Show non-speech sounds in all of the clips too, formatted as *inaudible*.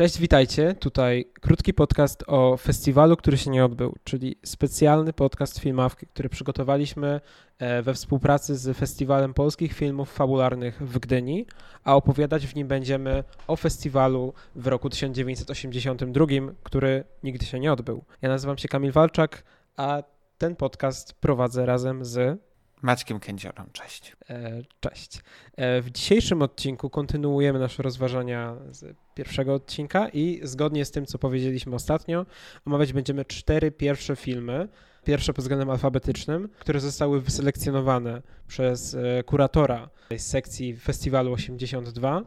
Cześć, witajcie. Tutaj krótki podcast o festiwalu, który się nie odbył, czyli specjalny podcast filmawki, który przygotowaliśmy e, we współpracy z Festiwalem Polskich Filmów Fabularnych w Gdyni, a opowiadać w nim będziemy o festiwalu w roku 1982, który nigdy się nie odbył. Ja nazywam się Kamil Walczak, a ten podcast prowadzę razem z Maćkiem Kędziorą, cześć. E, cześć. E, w dzisiejszym odcinku kontynuujemy nasze rozważania z pierwszego odcinka i zgodnie z tym, co powiedzieliśmy ostatnio, omawiać będziemy cztery pierwsze filmy, pierwsze pod względem alfabetycznym, które zostały wyselekcjonowane przez e, kuratora z sekcji Festiwalu 82,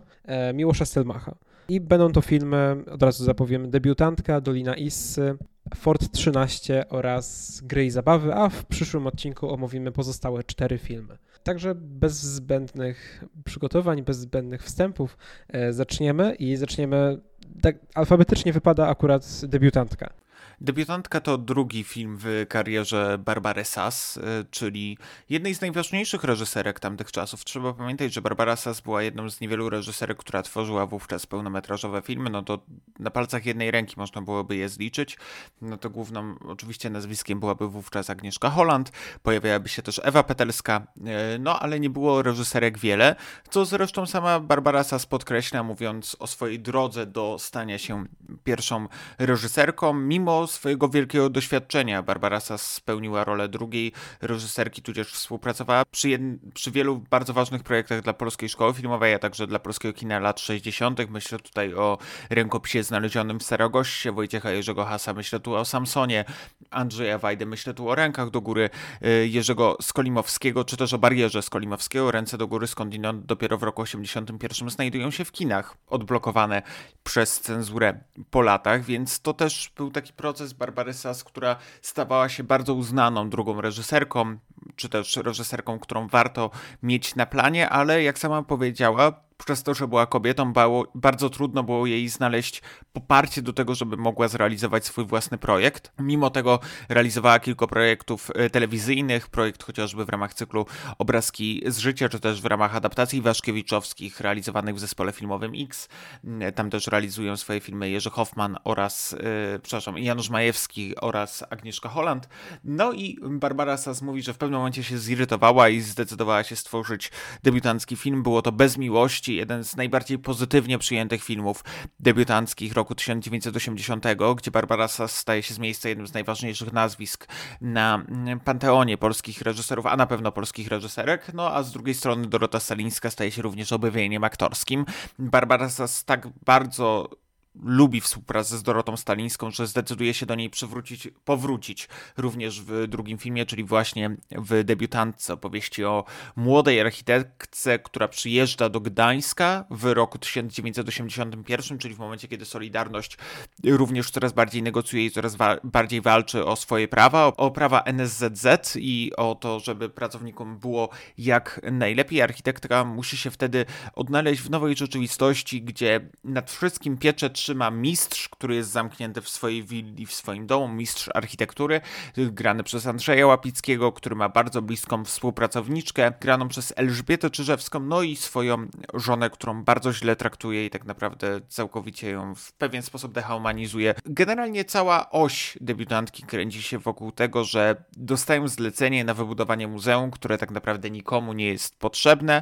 Miłosza Stelmacha. I będą to filmy, od razu zapowiem, Debiutantka, Dolina Issy, Ford 13 oraz Gry i Zabawy, a w przyszłym odcinku omówimy pozostałe cztery filmy. Także bez zbędnych przygotowań, bez zbędnych wstępów e, zaczniemy i zaczniemy, tak alfabetycznie wypada akurat debiutantka. Debiutantka to drugi film w karierze Barbary Sass, y, czyli jednej z najważniejszych reżyserek tamtych czasów. Trzeba pamiętać, że Barbara Sass była jedną z niewielu reżyserek, która tworzyła wówczas pełnometrażowe filmy. No to na palcach jednej ręki można byłoby je zliczyć. No to główną oczywiście nazwiskiem byłaby wówczas Agnieszka Holland. Pojawiałaby się też Ewa Petelska, y, no ale nie było reżyserek wiele, co zresztą sama Barbara Sass podkreśla, mówiąc o swojej drodze do stania się pierwszą reżyserką, mimo swojego wielkiego doświadczenia. Barbara Sass spełniła rolę drugiej reżyserki, tudzież współpracowała przy, jed... przy wielu bardzo ważnych projektach dla polskiej szkoły filmowej, a także dla polskiego kina lat 60. Myślę tutaj o rękopisie znalezionym w Saragoście Wojciecha Jerzego Hasa, myślę tu o Samsonie, Andrzeja Wajdy, myślę tu o Rękach do Góry y, Jerzego Skolimowskiego, czy też o Barierze Skolimowskiego. Ręce do Góry skądinąd dopiero w roku 81 znajdują się w kinach, odblokowane przez cenzurę po latach, więc to też był taki proces, proces Barbary Sass, która stawała się bardzo uznaną drugą reżyserką, czy też reżyserką, którą warto mieć na planie, ale jak sama powiedziała, przez to, że była kobietą, było, bardzo trudno było jej znaleźć poparcie do tego, żeby mogła zrealizować swój własny projekt. Mimo tego realizowała kilka projektów e, telewizyjnych, projekt chociażby w ramach cyklu Obrazki z życia, czy też w ramach adaptacji Waszkiewiczowskich realizowanych w zespole filmowym X. Mm, tam też realizują swoje filmy Jerzy Hoffman oraz, yy, przepraszam, Janusz Majewski oraz Agnieszka Holland. No i Barbara Sass mówi, że w pewnym momencie się zirytowała i zdecydowała się stworzyć debiutancki film. Było to bez miłości, jeden z najbardziej pozytywnie przyjętych filmów debiutanckich roku 1980, gdzie Barbara Sass staje się z miejsca jednym z najważniejszych nazwisk na panteonie polskich reżyserów, a na pewno polskich reżyserek, no a z drugiej strony Dorota Stalińska staje się również objawieniem aktorskim. Barbara Sass tak bardzo lubi współpracę z Dorotą Stalińską, że zdecyduje się do niej przywrócić, powrócić również w drugim filmie, czyli właśnie w debiutantce opowieści o młodej architektce, która przyjeżdża do Gdańska w roku 1981, czyli w momencie, kiedy Solidarność również coraz bardziej negocjuje i coraz wa bardziej walczy o swoje prawa, o, o prawa NSZZ i o to, żeby pracownikom było jak najlepiej. Architektka musi się wtedy odnaleźć w nowej rzeczywistości, gdzie nad wszystkim piecze trzyma mistrz, który jest zamknięty w swojej willi, w swoim domu, mistrz architektury, grany przez Andrzeja Łapickiego, który ma bardzo bliską współpracowniczkę, graną przez Elżbietę Czyżewską, no i swoją żonę, którą bardzo źle traktuje i tak naprawdę całkowicie ją w pewien sposób dehumanizuje. Generalnie cała oś debiutantki kręci się wokół tego, że dostają zlecenie na wybudowanie muzeum, które tak naprawdę nikomu nie jest potrzebne,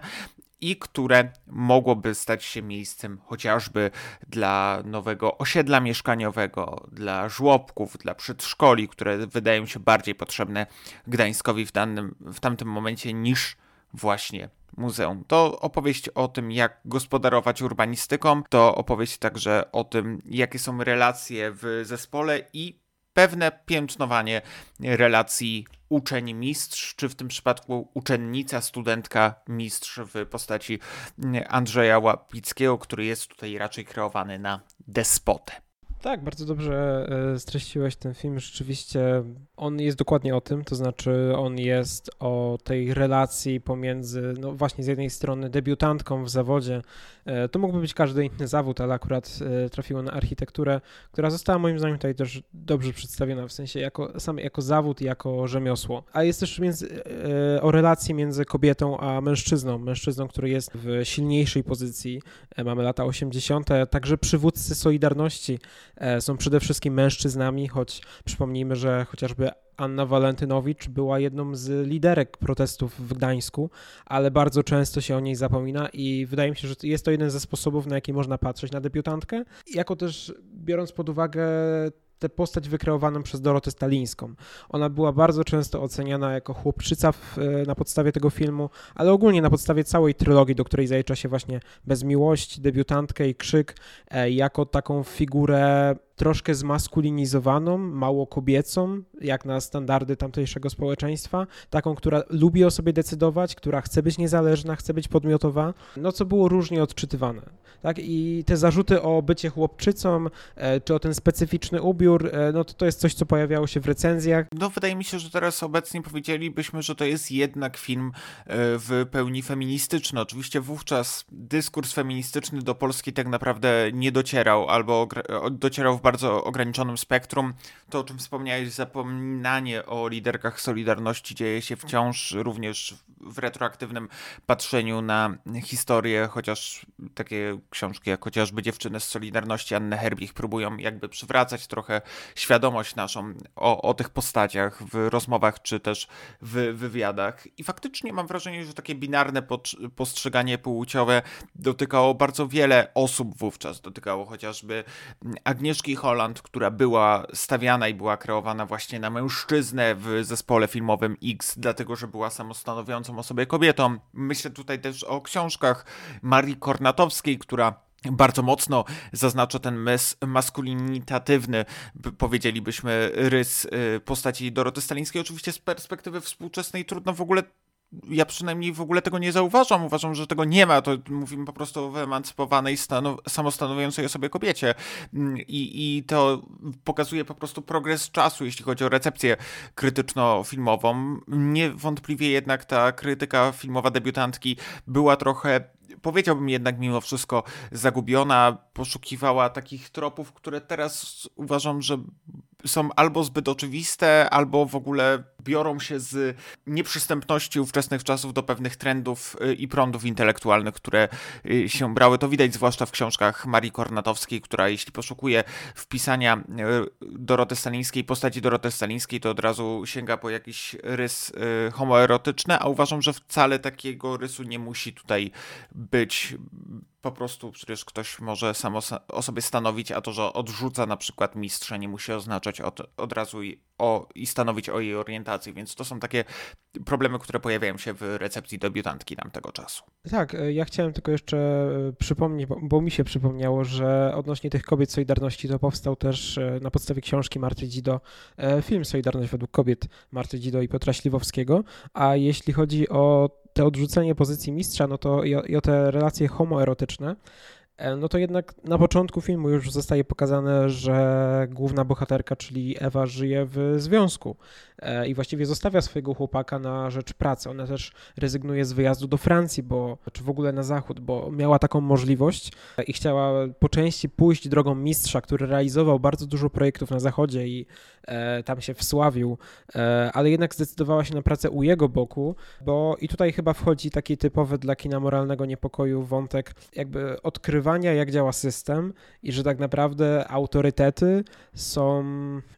i które mogłoby stać się miejscem chociażby dla nowego osiedla mieszkaniowego, dla żłobków, dla przedszkoli, które wydają się bardziej potrzebne Gdańskowi w, danym, w tamtym momencie niż właśnie muzeum. To opowieść o tym, jak gospodarować urbanistyką, to opowieść także o tym, jakie są relacje w zespole i pewne piętnowanie relacji uczeń-mistrz, czy w tym przypadku uczennica, studentka, mistrz w postaci Andrzeja Łapickiego, który jest tutaj raczej kreowany na despotę. Tak, bardzo dobrze e, streściłeś ten film. Rzeczywiście on jest dokładnie o tym, to znaczy on jest o tej relacji pomiędzy, no właśnie z jednej strony debiutantką w zawodzie, to mógłby być każdy inny zawód, ale akurat e, trafiło na architekturę, która została moim zdaniem tutaj też dobrze przedstawiona, w sensie jako, sam jako zawód i jako rzemiosło. A jest też między, e, o relację między kobietą a mężczyzną. Mężczyzną, który jest w silniejszej pozycji. Mamy lata 80., także przywódcy Solidarności są przede wszystkim mężczyznami, choć przypomnijmy, że chociażby Anna Walentynowicz była jedną z liderek protestów w Gdańsku, ale bardzo często się o niej zapomina i wydaje mi się, że jest to jeden ze sposobów, na jaki można patrzeć na debiutantkę, jako też biorąc pod uwagę tę postać wykreowaną przez Dorotę Stalińską. Ona była bardzo często oceniana jako chłopczyca w, na podstawie tego filmu, ale ogólnie na podstawie całej trylogii, do której zalicza się właśnie Bez Miłości, debiutantkę i Krzyk, e, jako taką figurę troszkę zmaskulinizowaną, mało kobiecą, jak na standardy tamtejszego społeczeństwa, taką, która lubi o sobie decydować, która chce być niezależna, chce być podmiotowa, no co było różnie odczytywane. Tak? I te zarzuty o bycie chłopczycą, e, czy o ten specyficzny ubiór, e, no to to jest coś, co pojawiało się w recenzjach. No wydaje mi się, że teraz obecnie powiedzielibyśmy, że to jest jednak film e, w pełni feministyczny. Oczywiście wówczas dyskurs feministyczny do Polski tak naprawdę nie docierał, albo docierał w bardzo bardzo ograniczonym spektrum. To, o czym wspomniałeś, zapominanie o liderkach Solidarności dzieje się wciąż również w retroaktywnym patrzeniu na historię, chociaż takie książki jak chociażby Dziewczyny z Solidarności Anny Herbich próbują jakby przywracać trochę świadomość naszą o, o tych postaciach w rozmowach czy też w wywiadach. I faktycznie mam wrażenie, że takie binarne postrzeganie płciowe dotykało bardzo wiele osób wówczas. Dotykało chociażby Agnieszki Holland, która była stawiana i była kreowana właśnie na mężczyznę w zespole filmowym X, dlatego że była samostanowiącą o sobie kobietą. Myślę tutaj też o książkach Marii Kornatowskiej, która bardzo mocno zaznacza ten mes maskulinitatywny, powiedzielibyśmy, rys y, postaci Doroty Stalińskiej. Oczywiście z perspektywy współczesnej trudno w ogóle ja przynajmniej w ogóle tego nie zauważam. Uważam, że tego nie ma. To mówimy po prostu o wyemancypowanej, samostanowiącej sobie kobiecie. Mm, I, I to pokazuje po prostu progres czasu, jeśli chodzi o recepcję krytyczno-filmową. Niewątpliwie jednak ta krytyka filmowa debiutantki była trochę powiedziałbym jednak mimo wszystko zagubiona, poszukiwała takich tropów, które teraz uważam, że są albo zbyt oczywiste, albo w ogóle biorą się z nieprzystępności ówczesnych czasów do pewnych trendów y, i prądów intelektualnych, które y, się brały. To widać zwłaszcza w książkach Marii Kornatowskiej, która jeśli poszukuje wpisania y, Doroty Stalińskiej, postaci Doroty Stalińskiej, to od razu sięga po jakiś rys homoerotyczny, a uważam, że wcale takiego rysu nie musi tutaj być po prostu przecież ktoś może samo o sobie stanowić, a to, że odrzuca na przykład mistrza, nie musi oznaczać od, od razu i, o, i stanowić o jej orientacji, więc to są takie problemy, które pojawiają się w recepcji debiutantki tamtego czasu. Tak, e, ja chciałem tylko jeszcze e, przypomnieć, bo, bo mi się przypomniało, że odnośnie tych kobiet Solidarności to powstał też e, na podstawie książki Marty Dzido film Solidarność według kobiet Marty Dzido i Piotra Śliwowskiego, a jeśli chodzi o te odrzucenie pozycji mistrza, no to i o, i o te relacje homoerotyczne, no to jednak na początku filmu już zostaje pokazane, że główna bohaterka, czyli Ewa, żyje w związku. E, i właściwie zostawia swojego chłopaka na rzecz pracy. Ona też rezygnuje z wyjazdu do Francji, bo, czy w ogóle na zachód, bo miała taką możliwość i chciała po części pójść drogą mistrza, który realizował bardzo dużo projektów na zachodzie i e, tam się wsławił, e, ale jednak zdecydowała się na pracę u jego boku, bo i tutaj chyba wchodzi taki typowy dla kina moralnego niepokoju wątek jakby odkrywania, jak działa system i że tak naprawdę autorytety są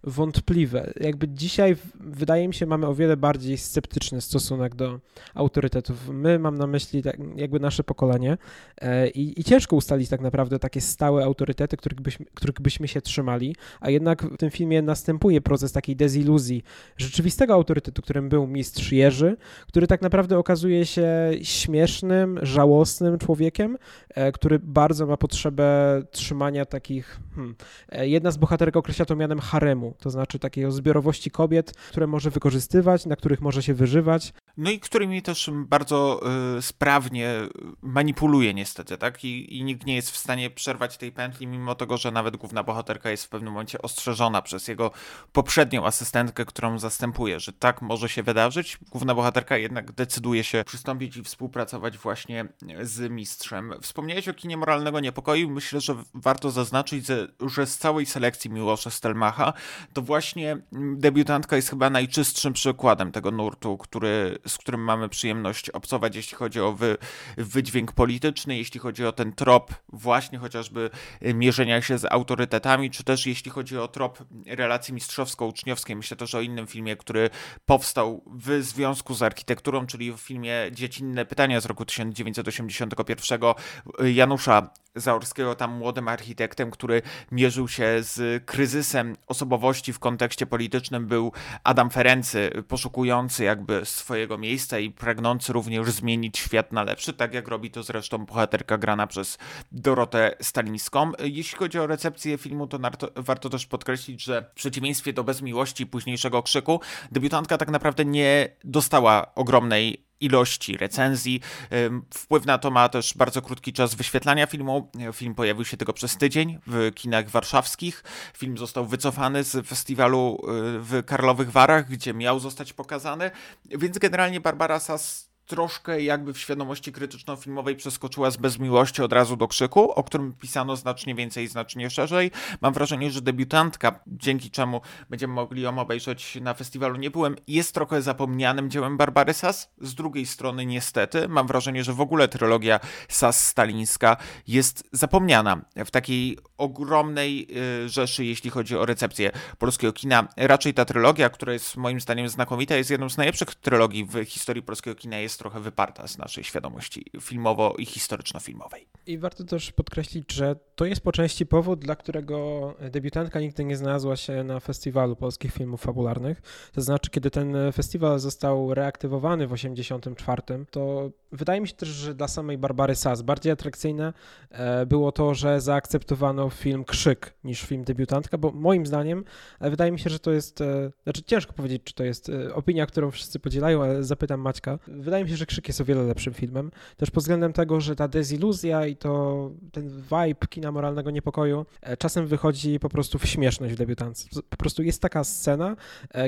wątpliwe. Jakby dzisiaj wydaje mi się, mamy o wiele bardziej sceptyczny stosunek do autorytetów. My, mam na myśli tak, jakby nasze pokolenie e, i, i, ciężko ustalić tak naprawdę takie stałe autorytety, których byśmy, których byśmy się trzymali, a jednak w tym filmie następuje proces takiej deziluzji rzeczywistego autorytetu, którym był mistrz Jerzy, który tak naprawdę okazuje się śmiesznym, żałosnym człowiekiem, e, który bardzo ma potrzebę trzymania takich... Hmm, e, jedna z bohaterek określa to mianem haremu, to znaczy takiej zbiorowości kobiet, które może wykorzystywać, na których może się wyżywać. No i którymi też bardzo y, sprawnie manipuluje niestety, tak? I, I nikt nie jest w stanie przerwać tej pętli, mimo tego, że nawet główna bohaterka jest w pewnym momencie ostrzeżona przez jego poprzednią asystentkę, którą zastępuje, że tak może się wydarzyć. Główna bohaterka jednak decyduje się przystąpić i współpracować właśnie z mistrzem. Wspomniałeś o kinie moralnego niepokoju. Myślę, że warto zaznaczyć, że z całej selekcji Miłosza Stelmacha to właśnie debiutantka jest chyba najczystszym przykładem tego nurtu, który, z którym mamy przyjemność obcować, jeśli chodzi o wy, wydźwięk polityczny, jeśli chodzi o ten trop właśnie chociażby mierzenia się z autorytetami, czy też jeśli chodzi o trop relacji mistrzowsko-uczniowskiej. Myślę też o innym filmie, który powstał w związku z architekturą, czyli w filmie Dziecinne Pytania z roku 1981 Janusza Zaorskiego, tam młodym architektem, który mierzył się z kryzysem osobowości w kontekście politycznym, był Adam Ferency, poszukujący jakby swojego miejsca i pragnący również zmienić świat na lepszy, tak jak robi to zresztą bohaterka grana przez Dorotę Stalińską. Jeśli chodzi o recepcję filmu, to warto też podkreślić, że w przeciwieństwie do Bezmiłości późniejszego krzyku, debiutantka tak naprawdę nie dostała ogromnej ilości recenzji. Wpływ na to ma też bardzo krótki czas wyświetlania filmu. Film pojawił się tylko przez tydzień w kinach warszawskich. Film został wycofany z festiwalu y, w Karlowych Warach, gdzie miał zostać pokazany, więc generalnie Barbara Sass troszkę jakby w świadomości krytyczno-filmowej przeskoczyła z bezmiłości od razu do krzyku, o którym pisano znacznie więcej i znacznie szerzej. Mam wrażenie, że debiutantka, dzięki czemu będziemy mogli ją obejrzeć na festiwalu Nie Byłem, jest trochę zapomnianym dziełem Barbary Sass. Z drugiej strony niestety mam wrażenie, że w ogóle trylogia Sass-Stalińska jest zapomniana w takiej ogromnej y, rzeszy, jeśli chodzi o recepcję polskiego kina. Raczej ta trylogia, która jest moim zdaniem znakomita, jest jedną z najlepszych trylogii w historii polskiego kina, jest trochę wyparta z naszej świadomości filmowo- i historyczno-filmowej. I warto też podkreślić, że to jest po części powód, dla którego debiutantka nigdy nie znalazła się na festiwalu polskich filmów fabularnych. To znaczy, kiedy ten festiwal został reaktywowany w 1984, to wydaje mi się też, że dla samej Barbary Sass bardziej atrakcyjne e, było to, że zaakceptowano film Krzyk niż film debiutantka, bo moim zdaniem e, wydaje mi się, że to jest, e, znaczy ciężko powiedzieć, czy to jest opinia, którą wszyscy podzielają, ale zapytam Maćka. Wydaje mi się, że Krzyk jest o wiele lepszym filmem, też pod względem tego, że ta deziluzja i to ten vibe kina moralnego niepokoju czasem wychodzi po prostu w śmieszność w debiutance. Po prostu jest taka scena,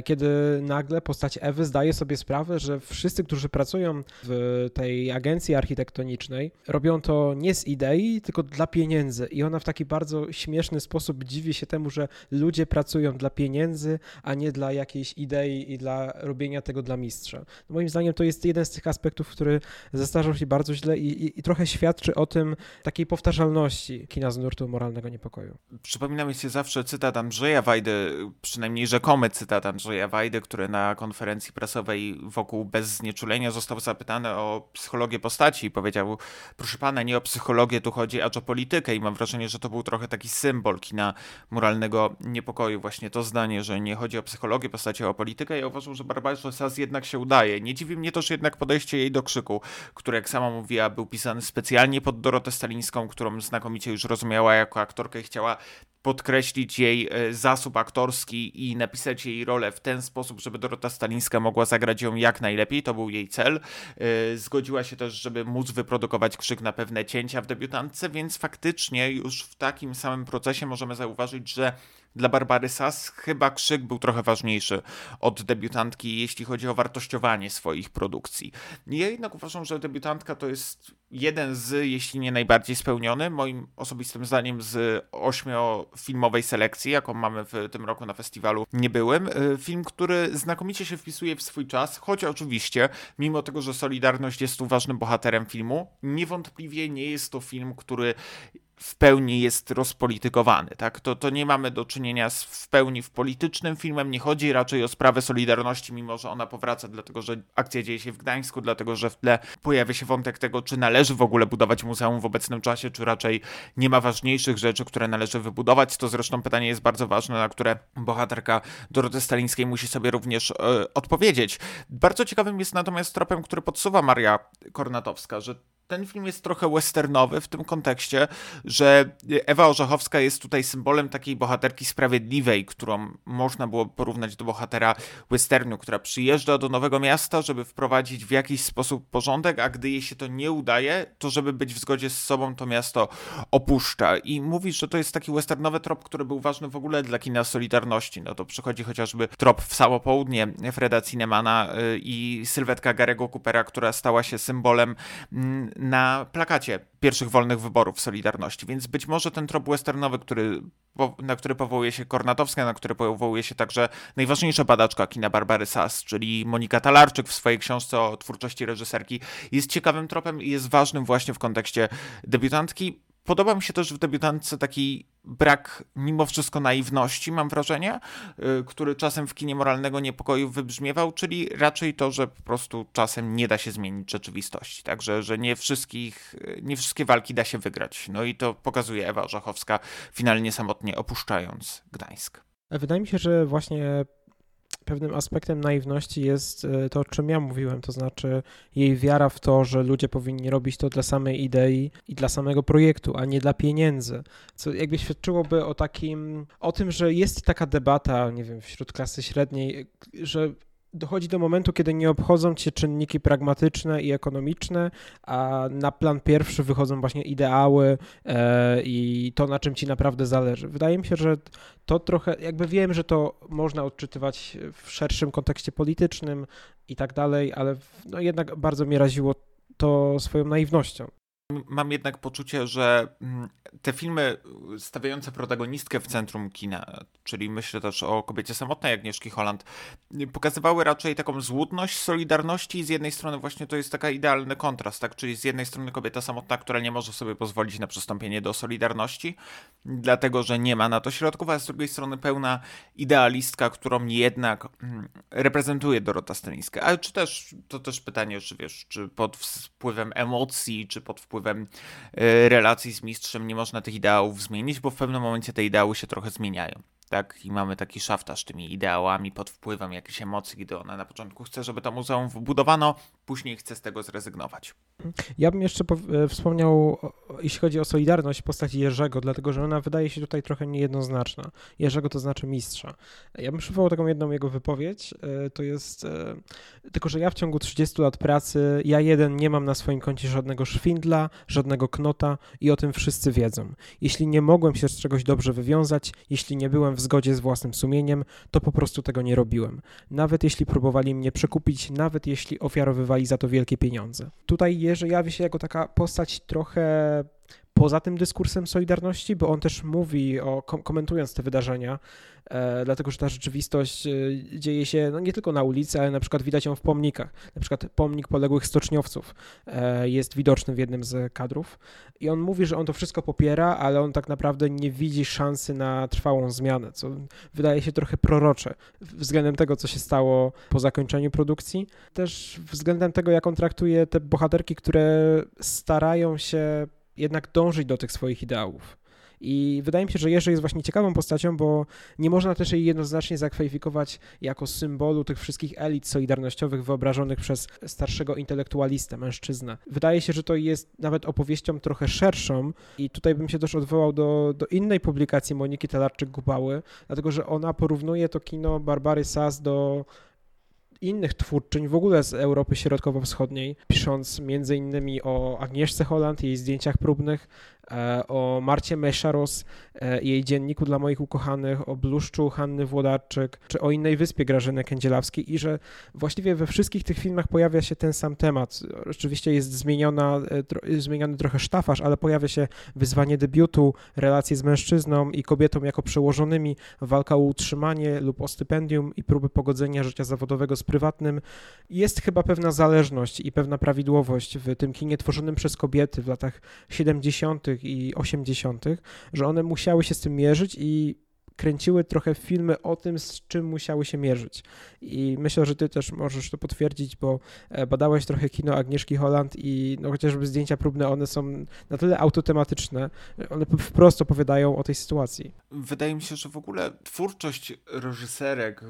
kiedy nagle postać Ewy zdaje sobie sprawę, że wszyscy, którzy pracują w tej agencji architektonicznej robią to nie z idei, tylko dla pieniędzy. I ona w taki bardzo śmieszny sposób dziwi się temu, że ludzie pracują dla pieniędzy, a nie dla jakiejś idei i dla robienia tego dla mistrza. No moim zdaniem to jest jeden z tych aspektów, który zestarzał się bardzo źle i, i, i trochę świadczy o tym takiej powtarzalności kina z nurtu moralnego niepokoju. Przypomina mi się zawsze cytat Andrzeja Wajdy, przynajmniej rzekomy cytat Andrzeja Wajdy, który na konferencji prasowej wokół Bez Znieczulenia został zapytany o psychologię postaci i powiedział, proszę pana, nie o psychologię tu chodzi, acz o politykę i mam wrażenie, że to był trochę taki symbol kina moralnego niepokoju, właśnie to zdanie, że nie chodzi o psychologię postaci, a o politykę. Ja uważam, że Barbarze Saz jednak się udaje. Nie dziwi mnie też jednak podejście jej do krzyku, który jak sama mówiła, był pisany specjalnie pod Dorotę Stalińską, którą znakomicie już rozumiała jako aktorkę i chciała podkreślić jej e, zasób aktorski i napisać jej rolę w ten sposób, żeby Dorota Stalińska mogła zagrać ją jak najlepiej. To był jej cel. E, zgodziła się też, żeby móc wyprodukować krzyk na pewne cięcia w debiutantce, więc faktycznie już w takim samym procesie możemy zauważyć, że dla Barbary Sass chyba krzyk był trochę ważniejszy od debiutantki, jeśli chodzi o wartościowanie swoich produkcji. Ja jednak uważam, że debiutantka to jest jeden z, jeśli nie najbardziej spełniony, moim osobistym zdaniem z ośmiofilmowej selekcji, jaką mamy w tym roku na festiwalu Nie Byłem. Y, film, który znakomicie się wpisuje w swój czas, choć oczywiście, mimo tego, że Solidarność jest tu ważnym bohaterem filmu, niewątpliwie nie jest to film, który w pełni jest rozpolitykowany. Tak? To, to nie mamy do czynienia z w pełni w politycznym filmem, nie chodzi raczej o sprawę Solidarności, mimo że ona powraca, dlatego że akcja dzieje się w Gdańsku, dlatego że w tle pojawia się wątek tego, czy należy w ogóle budować muzeum w obecnym czasie, czy raczej nie ma ważniejszych rzeczy, które należy wybudować. To zresztą pytanie jest bardzo ważne, na które bohaterka Doroty Stalińskiej musi sobie również e, odpowiedzieć. Bardzo ciekawym jest natomiast tropem, który podsuwa Maria Kornatowska, że ten film jest trochę westernowy w tym kontekście, że Ewa Orzechowska jest tutaj symbolem takiej bohaterki sprawiedliwej, którą można było porównać do bohatera westernu, która przyjeżdża do nowego miasta, żeby wprowadzić w jakiś sposób porządek, a gdy jej się to nie udaje, to żeby być w zgodzie z sobą, to miasto opuszcza. I mówisz, że to jest taki westernowy trop, który był ważny w ogóle dla kina Solidarności. No to przychodzi chociażby trop w samo południe Freda Cinemana y, i sylwetka Garego Coopera, która stała się symbolem mm, na plakacie pierwszych wolnych wyborów Solidarności, więc być może ten trop westernowy, który, na który powołuje się Kornatowska, na który powołuje się także najważniejsza badaczka kina Barbary Sass, czyli Monika Talarczyk w swojej książce o twórczości reżyserki, jest ciekawym tropem i jest ważnym właśnie w kontekście debiutantki. Podoba mi się też w debiutantce taki brak mimo wszystko naiwności, mam wrażenie, y, który czasem w kinie moralnego niepokoju wybrzmiewał, czyli raczej to, że po prostu czasem nie da się zmienić rzeczywistości. Także, że nie wszystkich, nie wszystkie walki da się wygrać. No i to pokazuje Ewa Orzechowska, finalnie samotnie opuszczając Gdańsk. Wydaje mi się, że właśnie pewnym aspektem naiwności jest e, to, o czym ja mówiłem, to znaczy jej wiara w to, że ludzie powinni robić to dla samej idei i dla samego projektu, a nie dla pieniędzy. Co jakby świadczyłoby o takim, o tym, że jest taka debata, nie wiem, wśród klasy średniej, że dochodzi do momentu, kiedy nie obchodzą cię czynniki pragmatyczne i ekonomiczne, a na plan pierwszy wychodzą właśnie ideały e, i to, na czym ci naprawdę zależy. Wydaje mi się, że to trochę, jakby wiem, że to można odczytywać w szerszym kontekście politycznym i tak dalej, ale no jednak bardzo mnie raziło to swoją naiwnością. Mam jednak poczucie, że mm, te filmy stawiające protagonistkę w centrum kina, czyli myślę też o kobiecie samotnej Agnieszki Holland, pokazywały raczej taką złudność solidarności. Z jednej strony właśnie to jest taka idealny kontrast, tak? czyli z jednej strony kobieta samotna, która nie może sobie pozwolić na przystąpienie do solidarności, dlatego że nie ma na to środków, a z drugiej strony pełna idealistka, którą jednak mm, reprezentuje Dorota Stelińska. Ale czy też, to też pytanie, czy wiesz, czy pod wpływem emocji, czy pod wpływem y, relacji z mistrzem nie można tych ideałów zmienić, bo w pewnym momencie te ideały się trochę zmieniają tak? I mamy taki szaftaż tymi ideałami pod wpływem jakichś emocji, gdy ona na początku chce, żeby to muzeum wybudowano, później chce z tego zrezygnować. Ja bym jeszcze e, wspomniał, jeśli chodzi o Solidarność, postaci Jerzego, dlatego że ona wydaje się tutaj trochę niejednoznaczna. Jerzego to znaczy mistrza. Ja bym przywołał taką jedną jego wypowiedź, e, to jest e, tylko, że ja w ciągu 30 lat pracy, ja jeden nie mam na swoim koncie żadnego szwindla, żadnego knota i o tym wszyscy wiedzą. Jeśli nie mogłem się z czegoś dobrze wywiązać, jeśli nie byłem w zgodzie z własnym sumieniem, to po prostu tego nie robiłem. Nawet jeśli próbowali mnie przekupić, nawet jeśli ofiarowywali za to wielkie pieniądze. Tutaj Jerzy jawi się jako taka postać trochę poza tym dyskursem Solidarności, bo on też mówi, o, komentując te wydarzenia, dlatego że ta rzeczywistość e, dzieje się no, nie tylko na ulicy, ale na przykład widać ją w pomnikach. Na przykład pomnik poległych stoczniowców e, jest widoczny w jednym z kadrów i on mówi, że on to wszystko popiera, ale on tak naprawdę nie widzi szansy na trwałą zmianę, co wydaje się trochę prorocze względem tego, co się stało po zakończeniu produkcji. Też względem tego, jak on traktuje te bohaterki, które starają się jednak dążyć do tych swoich ideałów. I wydaje mi się, że Jerzy jest właśnie ciekawą postacią, bo nie można też jej jednoznacznie zakwalifikować jako symbolu tych wszystkich elit solidarnościowych wyobrażonych przez starszego intelektualistę, mężczyznę. Wydaje się, że to jest nawet opowieścią trochę szerszą i tutaj bym się też odwołał do, do innej publikacji Moniki Talarczyk-Gubały, dlatego że ona porównuje to kino Barbary Sass do innych twórczyń w ogóle z Europy Środkowo-Wschodniej, pisząc między innymi o Agnieszce Holland, jej zdjęciach próbnych, o Marcie Meszaros, e, jej dzienniku dla moich ukochanych, o Bluszczu Hanny Włodarczyk, czy o innej wyspie Grażyny Kędzielawskiej i że właściwie we wszystkich tych filmach pojawia się ten sam temat. Oczywiście jest zmieniona, e, zmieniony trochę sztafaż, ale pojawia się wyzwanie debiutu, relacje z mężczyzną i kobietą jako przełożonymi, walka o utrzymanie lub o stypendium i próby pogodzenia życia zawodowego z prywatnym. Jest chyba pewna zależność i pewna prawidłowość w tym kinie tworzonym przez kobiety w latach 70 i 80., że one musiały się z tym mierzyć i kręciły trochę filmy o tym, z czym musiały się mierzyć. I myślę, że ty też możesz to potwierdzić, bo e, badałeś trochę kino Agnieszki Holland i no chociażby zdjęcia próbne, one są na tyle autotematyczne, one wprost opowiadają o tej sytuacji. Wydaje mi się, że w ogóle twórczość reżyserek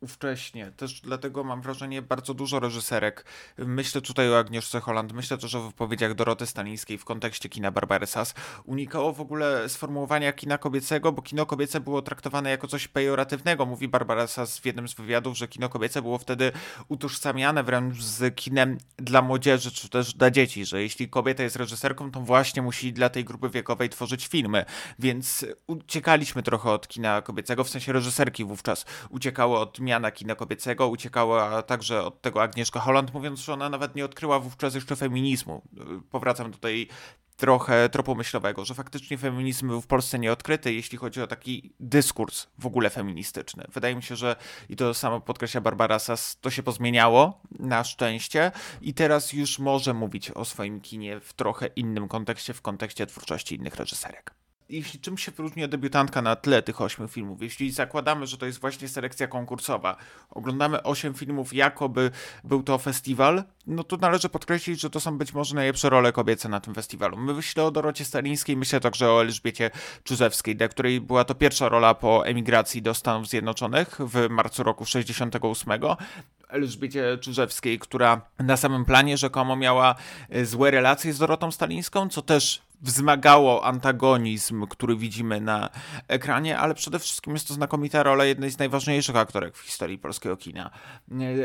ówcześnie, też dlatego mam wrażenie, bardzo dużo reżyserek, myślę tutaj o Agnieszce Holland, myślę też o wypowiedziach Doroty Stalińskiej w kontekście kina Barbary unikało w ogóle sformułowania kina kobiecego, bo kino kobiece było traktowane jako coś pejoratywnego. Mówi Barbara Sass w jednym z wywiadów, że kino kobiece było wtedy utożsamiane wręcz z kinem dla młodzieży, czy też dla dzieci, że jeśli kobieta jest reżyserką, to właśnie musi dla tej grupy wiekowej tworzyć filmy. Więc uciekaliśmy trochę od kina kobiecego, w sensie reżyserki wówczas uciekało od miana kina kobiecego, uciekała także od tego Agnieszka Holland, mówiąc, że ona nawet nie odkryła wówczas jeszcze feminizmu. Powracam do tej trochę tropu myślowego, że faktycznie feminizm był w Polsce nieodkryty, jeśli chodzi o taki dyskurs w ogóle feministyczny. Wydaje mi się, że i to samo podkreśla Barbara Sass, to się pozmieniało na szczęście i teraz już może mówić o swoim kinie w trochę innym kontekście, w kontekście twórczości innych reżyserek jeśli czym się wyróżnia debiutantka na tle tych ośmiu filmów, jeśli zakładamy, że to jest właśnie selekcja konkursowa, oglądamy osiem filmów, jakoby był to festiwal, no to należy podkreślić, że to są być może najlepsze role kobiece na tym festiwalu. Myślę o Dorocie Stalińskiej, myślę także o Elżbiecie Czyżewskiej, dla której była to pierwsza rola po emigracji do Stanów Zjednoczonych w marcu roku 68. Elżbiecie Czyżewskiej, która na samym planie rzekomo miała e, złe relacje z Dorotą Stalińską, co też wzmagało antagonizm, który widzimy na ekranie, ale przede wszystkim jest to znakomita rola jednej z najważniejszych aktorek w historii polskiego kina.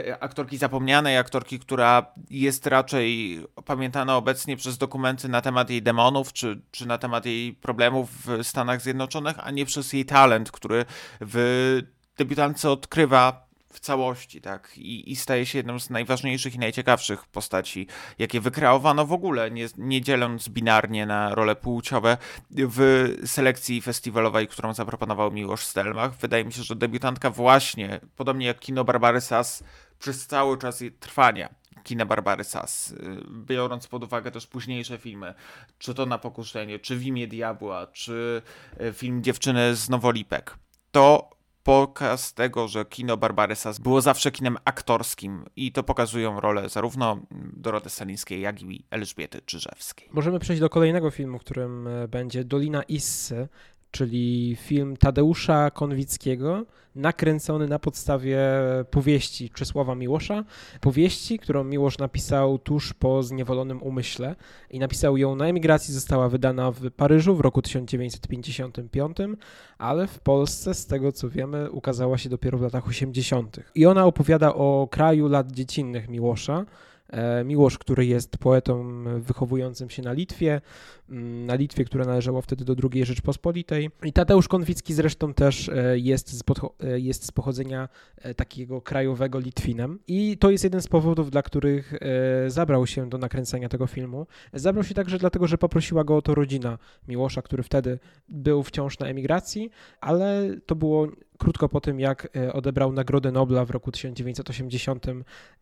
E, aktorki zapomnianej, aktorki, która jest raczej pamiętana obecnie przez dokumenty na temat jej demonów, czy, czy na temat jej problemów w Stanach Zjednoczonych, a nie przez jej talent, który w debiutance odkrywa w całości, tak? I, I, staje się jedną z najważniejszych i najciekawszych postaci, jakie wykreowano w ogóle, nie, nie dzieląc binarnie na role płciowe w selekcji festiwalowej, którą zaproponował Miłosz Stelmach. Wydaje mi się, że debiutantka właśnie, podobnie jak kino Barbary Sass, przez cały czas trwania kina Barbary Sass, biorąc pod uwagę też późniejsze filmy, czy to Na Pokuszenie, czy W imię Diabła, czy e, film Dziewczyny z Nowolipek, to pokaz tego, że kino Barbaresa było zawsze kinem aktorskim i to pokazują role zarówno Doroty Stalińskiej, jak i Elżbiety Czyżewskiej. Możemy przejść do kolejnego filmu, którym e, będzie Dolina Issy, czyli film Tadeusza Konwickiego, nakręcony na podstawie powieści Czesława Miłosza. Powieści, którą Miłosz napisał tuż po zniewolonym umyśle i napisał ją na emigracji, została wydana w Paryżu w roku 1955, ale w Polsce, z tego co wiemy, ukazała się dopiero w latach 80. I ona opowiada o kraju lat dziecinnych Miłosza, E, Miłosz, który jest poetą wychowującym się na Litwie, na Litwie, która należała wtedy do II Rzeczpospolitej. I Tadeusz Konwicki zresztą też e, jest z, e, jest z pochodzenia takiego krajowego Litwinem. I to jest jeden z powodów, dla których zabrał się do nakręcenia tego filmu. Zabrał się także dlatego, że poprosiła go o to rodzina Miłosza, który wtedy był wciąż na emigracji, ale to było krótko po tym, jak e, odebrał Nagrodę Nobla w roku 1980,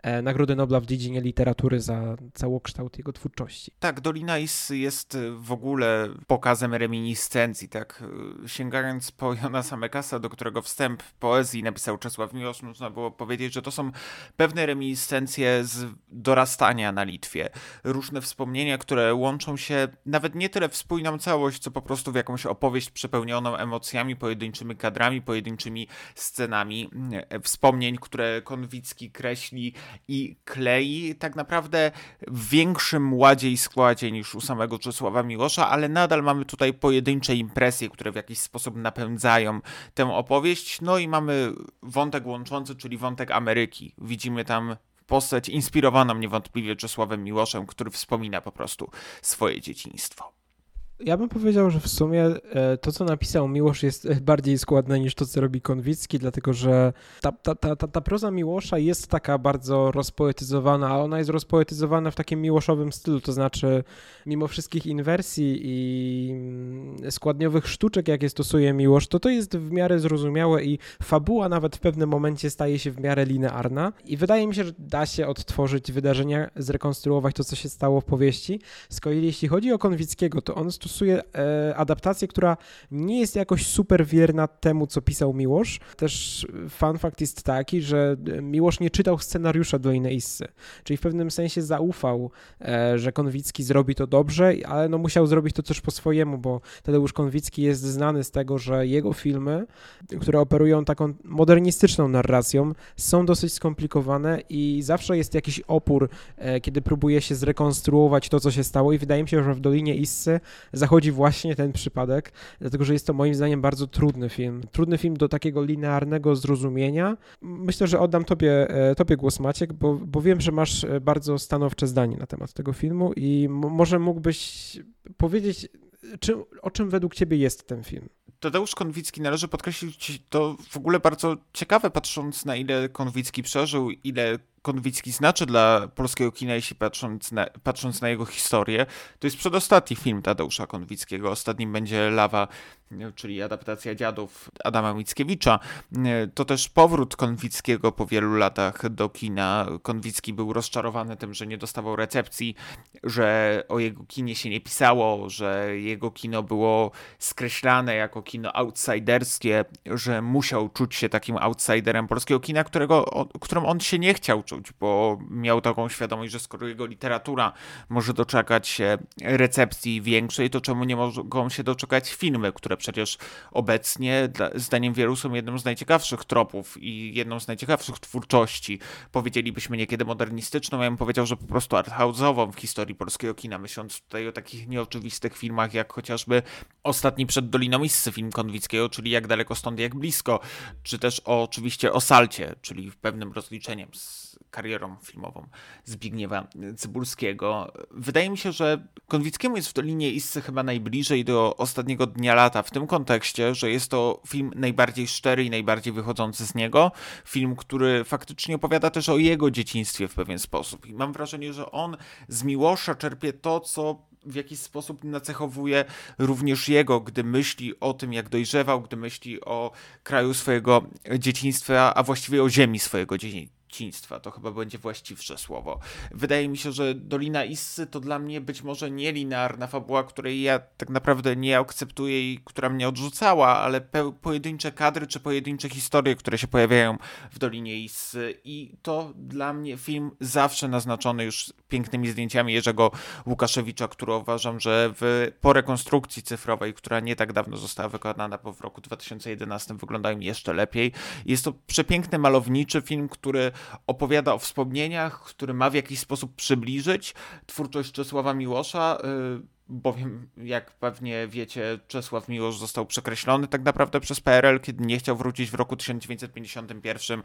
e, Nagrodę Nobla w dziedzinie literatury za całokształt jego twórczości. Tak, Dolina Is jest w ogóle pokazem reminiscencji, tak, sięgając po Jonasa Mekasa, do którego wstęp poezji napisał Czesław Miłosz, można było powiedzieć, że to są pewne reminiscencje z dorastania na Litwie. Różne wspomnienia, które łączą się nawet nie tyle w spójną całość, co po prostu w jakąś opowieść przepełnioną emocjami, pojedynczymi kadrami, pojedynczymi scenami e, wspomnień, które Konwicki kreśli i klei tak naprawdę w większym ładzie i składzie niż u samego Czesława Miłosza, ale nadal mamy tutaj pojedyncze impresje, które w jakiś sposób napędzają tę opowieść. No i mamy wątek łączący, czyli wątek Ameryki. Widzimy tam postać inspirowaną niewątpliwie Czesławem Miłoszem, który wspomina po prostu swoje dzieciństwo. Ja bym powiedział, że w sumie e, to, co napisał Miłosz, jest *laughs* bardziej składne niż to, co robi Konwicki, dlatego że ta, ta, ta, ta, ta proza Miłosza jest taka bardzo rozpoetyzowana, a ona jest rozpoetyzowana w takim miłoszowym stylu, to znaczy mimo wszystkich inwersji i mm, składniowych sztuczek, jakie stosuje Miłosz, to to jest w miarę zrozumiałe i fabuła nawet w pewnym momencie staje się w miarę linearna i wydaje mi się, że da się odtworzyć wydarzenia, zrekonstruować to, co się stało w powieści. Z kolei jeśli chodzi o Konwickiego, to on stosuje e, adaptację, która nie jest jakoś super wierna temu, co pisał Miłosz. Też fun fact jest taki, że Miłosz nie czytał scenariusza Doliny Issy, czyli w pewnym sensie zaufał, e, że Konwicki zrobi to dobrze, ale no musiał zrobić to też po swojemu, bo Tadeusz Konwicki jest znany z tego, że jego filmy, które operują taką modernistyczną narracją, są dosyć skomplikowane i zawsze jest jakiś opór, e, kiedy próbuje się zrekonstruować to, co się stało i wydaje mi się, że w Dolinie Issy zachodzi właśnie ten przypadek, dlatego że jest to moim zdaniem bardzo trudny film. Trudny film do takiego linearnego zrozumienia. Myślę, że oddam tobie, e, tobie głos Maciek, bo, bo wiem, że masz e, bardzo stanowcze zdanie na temat tego filmu i może mógłbyś powiedzieć, czy, o czym według ciebie jest ten film? Tadeusz Konwicki, należy podkreślić, to w ogóle bardzo ciekawe, patrząc na ile Konwicki przeżył, ile Konwicki znaczy dla polskiego kina, jeśli patrząc na, patrząc na jego historię, to jest przedostatni film Tadeusza Konwickiego. Ostatnim będzie Lawa, czyli adaptacja Dziadów Adama Mickiewicza. To też powrót Konwickiego po wielu latach do kina. Konwicki był rozczarowany tym, że nie dostawał recepcji, że o jego kinie się nie pisało, że jego kino było skreślane jako kino outsiderskie, że musiał czuć się takim outsiderem polskiego kina, którego, którym on się nie chciał czuć, bo miał taką świadomość, że skoro jego literatura może doczekać się recepcji większej, to czemu nie mogą się doczekać filmy, które przecież obecnie, zdaniem wielu, są jedną z najciekawszych tropów i jedną z najciekawszych twórczości. Powiedzielibyśmy niekiedy modernistyczną, ja bym powiedział, że po prostu arthouse'ową w historii polskiego kina, myśląc tutaj o takich nieoczywistych filmach, jak chociażby Ostatni przed Doliną Issy, film Konwickiego, czyli Jak daleko stąd, jak blisko, czy też o, oczywiście o Salcie, czyli pewnym rozliczeniem z karierą filmową Zbigniewa Cybulskiego. Wydaje mi się, że Konwickiemu jest w Dolinie Issy chyba najbliżej do ostatniego dnia lata, w tym kontekście, że jest to film najbardziej szczery i najbardziej wychodzący z niego. Film, który faktycznie opowiada też o jego dzieciństwie w pewien sposób. I mam wrażenie, że on z Miłosza czerpie to, co w jakiś sposób nacechowuje również jego, gdy myśli o tym, jak dojrzewał, gdy myśli o kraju swojego dzieciństwa, a właściwie o ziemi swojego dzieciństwa dzieciństwa, to chyba będzie właściwsze słowo. Wydaje mi się, że Dolina Issy to dla mnie być może nie linearna fabuła, której ja tak naprawdę nie akceptuję i która mnie odrzucała, ale pojedyncze kadry czy pojedyncze historie, które się pojawiają w Dolinie Issy i to dla mnie film zawsze naznaczony już pięknymi zdjęciami Jerzego Łukaszewicza, który uważam, że w, po rekonstrukcji cyfrowej, która nie tak dawno została wykonana, bo w roku 2011 wyglądają jeszcze lepiej. Jest to przepiękny, malowniczy film, który opowiada o wspomnieniach, który ma w jakiś sposób przybliżyć twórczość Czesława Miłosza. Y, bowiem, jak pewnie wiecie, Czesław Miłosz został przekreślony tak naprawdę przez PRL, kiedy nie chciał wrócić w roku 1951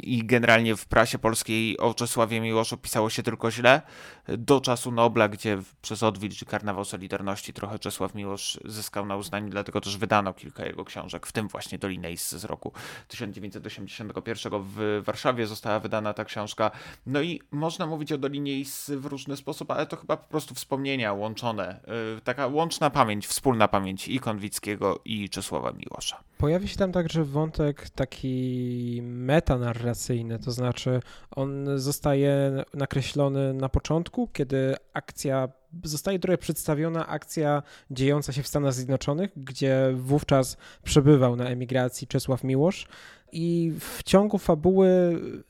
i generalnie w prasie polskiej o Czesławie Miłoszu pisało się tylko źle, do czasu Nobla, gdzie przez Odwilż i Karnawał Solidarności trochę Czesław Miłosz zyskał na uznaniu, dlatego też wydano kilka jego książek, w tym właśnie Dolinejs z roku 1981 w Warszawie została wydana ta książka. No i można mówić o Dolinie w różny sposób, ale to chyba po prostu wspomnienia łączone Y, taka łączna pamięć, wspólna pamięć i Konwickiego i Czesława Miłosza. Pojawi się tam także wątek taki metanarracyjny, to znaczy on zostaje nakreślony na początku, kiedy akcja zostaje trochę przedstawiona akcja dziejąca się w Stanach Zjednoczonych, gdzie wówczas przebywał na emigracji Czesław Miłosz. I w ciągu fabuły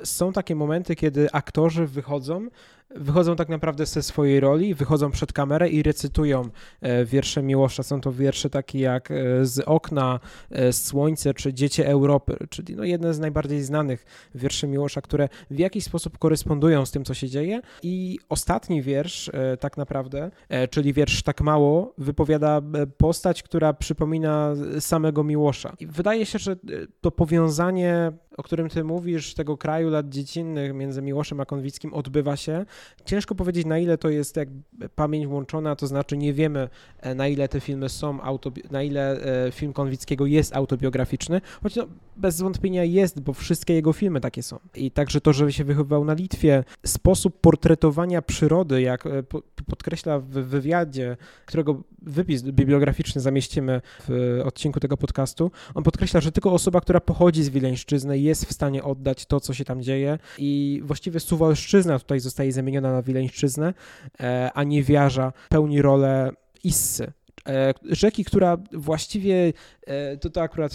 są takie momenty, kiedy aktorzy wychodzą wychodzą tak naprawdę ze swojej roli, wychodzą przed kamerę i recytują e, wiersze Miłosza. Są to wiersze takie jak e, Z okna, e, Słońce czy Dziecię Europy, czyli no jedne z najbardziej znanych wierszy Miłosza, które w jakiś sposób korespondują z tym, co się dzieje. I ostatni wiersz tak naprawdę, czyli wiersz Tak mało, wypowiada postać, która przypomina samego Miłosza. I wydaje się, że to powiązanie o którym ty mówisz, tego kraju lat dziecinnych między Miłoszem a Konwickim odbywa się. Ciężko powiedzieć, na ile to jest jak pamięć łączona, to znaczy nie wiemy, e, na ile te filmy są, na ile e, film Konwickiego jest autobiograficzny, choć no, bez wątpienia jest, bo wszystkie jego filmy takie są. I także to, że się wychowywał na Litwie, sposób portretowania przyrody, jak e, podkreśla w wywiadzie, którego wypis bibliograficzny zamieścimy w odcinku tego podcastu, on podkreśla, że tylko osoba, która pochodzi z Wileńszczyzny jest w stanie oddać to, co się tam dzieje. I właściwie Suwalszczyzna tutaj zostaje zamieniona na Wileńszczyznę, e, a nie Wiarza pełni rolę Issy, rzeki, która właściwie, to to akurat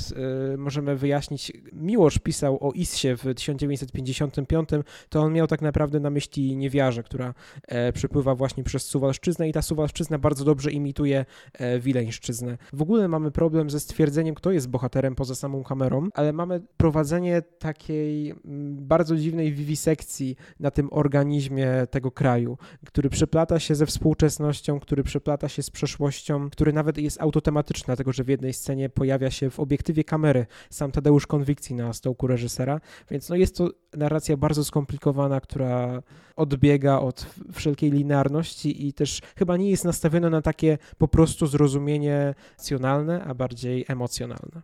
możemy wyjaśnić, Miłosz pisał o Issie w 1955, to on miał tak naprawdę na myśli niewiarze, która przepływa właśnie przez Suwalszczyznę i ta Suwalszczyzna bardzo dobrze imituje Wileńszczyznę. W ogóle mamy problem ze stwierdzeniem, kto jest bohaterem poza samą kamerą, ale mamy prowadzenie takiej mm, bardzo dziwnej wiwisekcji na tym organizmie tego kraju, który przeplata się ze współczesnością, który przeplata się z przeszłością, który nawet jest autotematyczny, dlatego że w jednej scenie pojawia się w obiektywie kamery sam Tadeusz Konwikcji na stołku reżysera, więc no jest to narracja bardzo skomplikowana, która odbiega od wszelkiej linearności i też chyba nie jest nastawiona na takie po prostu zrozumienie racjonalne, a bardziej emocjonalne.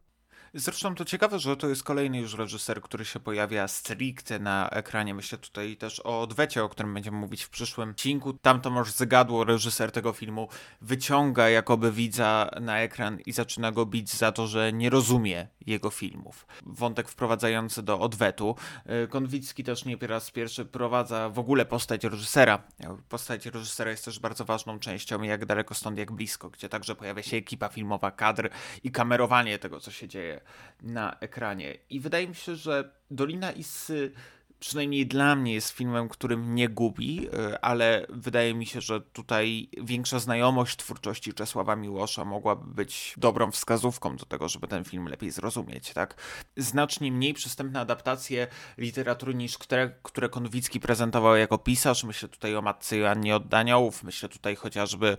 Zresztą to ciekawe, że to jest kolejny już reżyser, który się pojawia stricte na ekranie. Myślę tutaj też o Odwecie, o którym będziemy mówić w przyszłym odcinku. Tam Tomasz Zegadło, reżyser tego filmu, wyciąga jakoby widza na ekran i zaczyna go bić za to, że nie rozumie jego filmów. Wątek wprowadzający do Odwetu. Y, Konwicki też nie po raz pierwszy prowadza w ogóle postać reżysera. Postać reżysera jest też bardzo ważną częścią, jak daleko stąd, jak blisko, gdzie także pojawia się ekipa filmowa, kadr i kamerowanie tego, co się dzieje na ekranie. I wydaje mi się, że Dolina Issy przynajmniej dla mnie jest filmem, którym nie gubi, y, ale wydaje mi się, że tutaj większa znajomość twórczości Czesława Miłosza mogłaby być dobrą wskazówką do tego, żeby ten film lepiej zrozumieć, tak? Znacznie mniej przystępne adaptacje literatury niż które, które Konwicki prezentował jako pisarz. Myślę tutaj o Matce Joannie Oddaniołów, myślę tutaj chociażby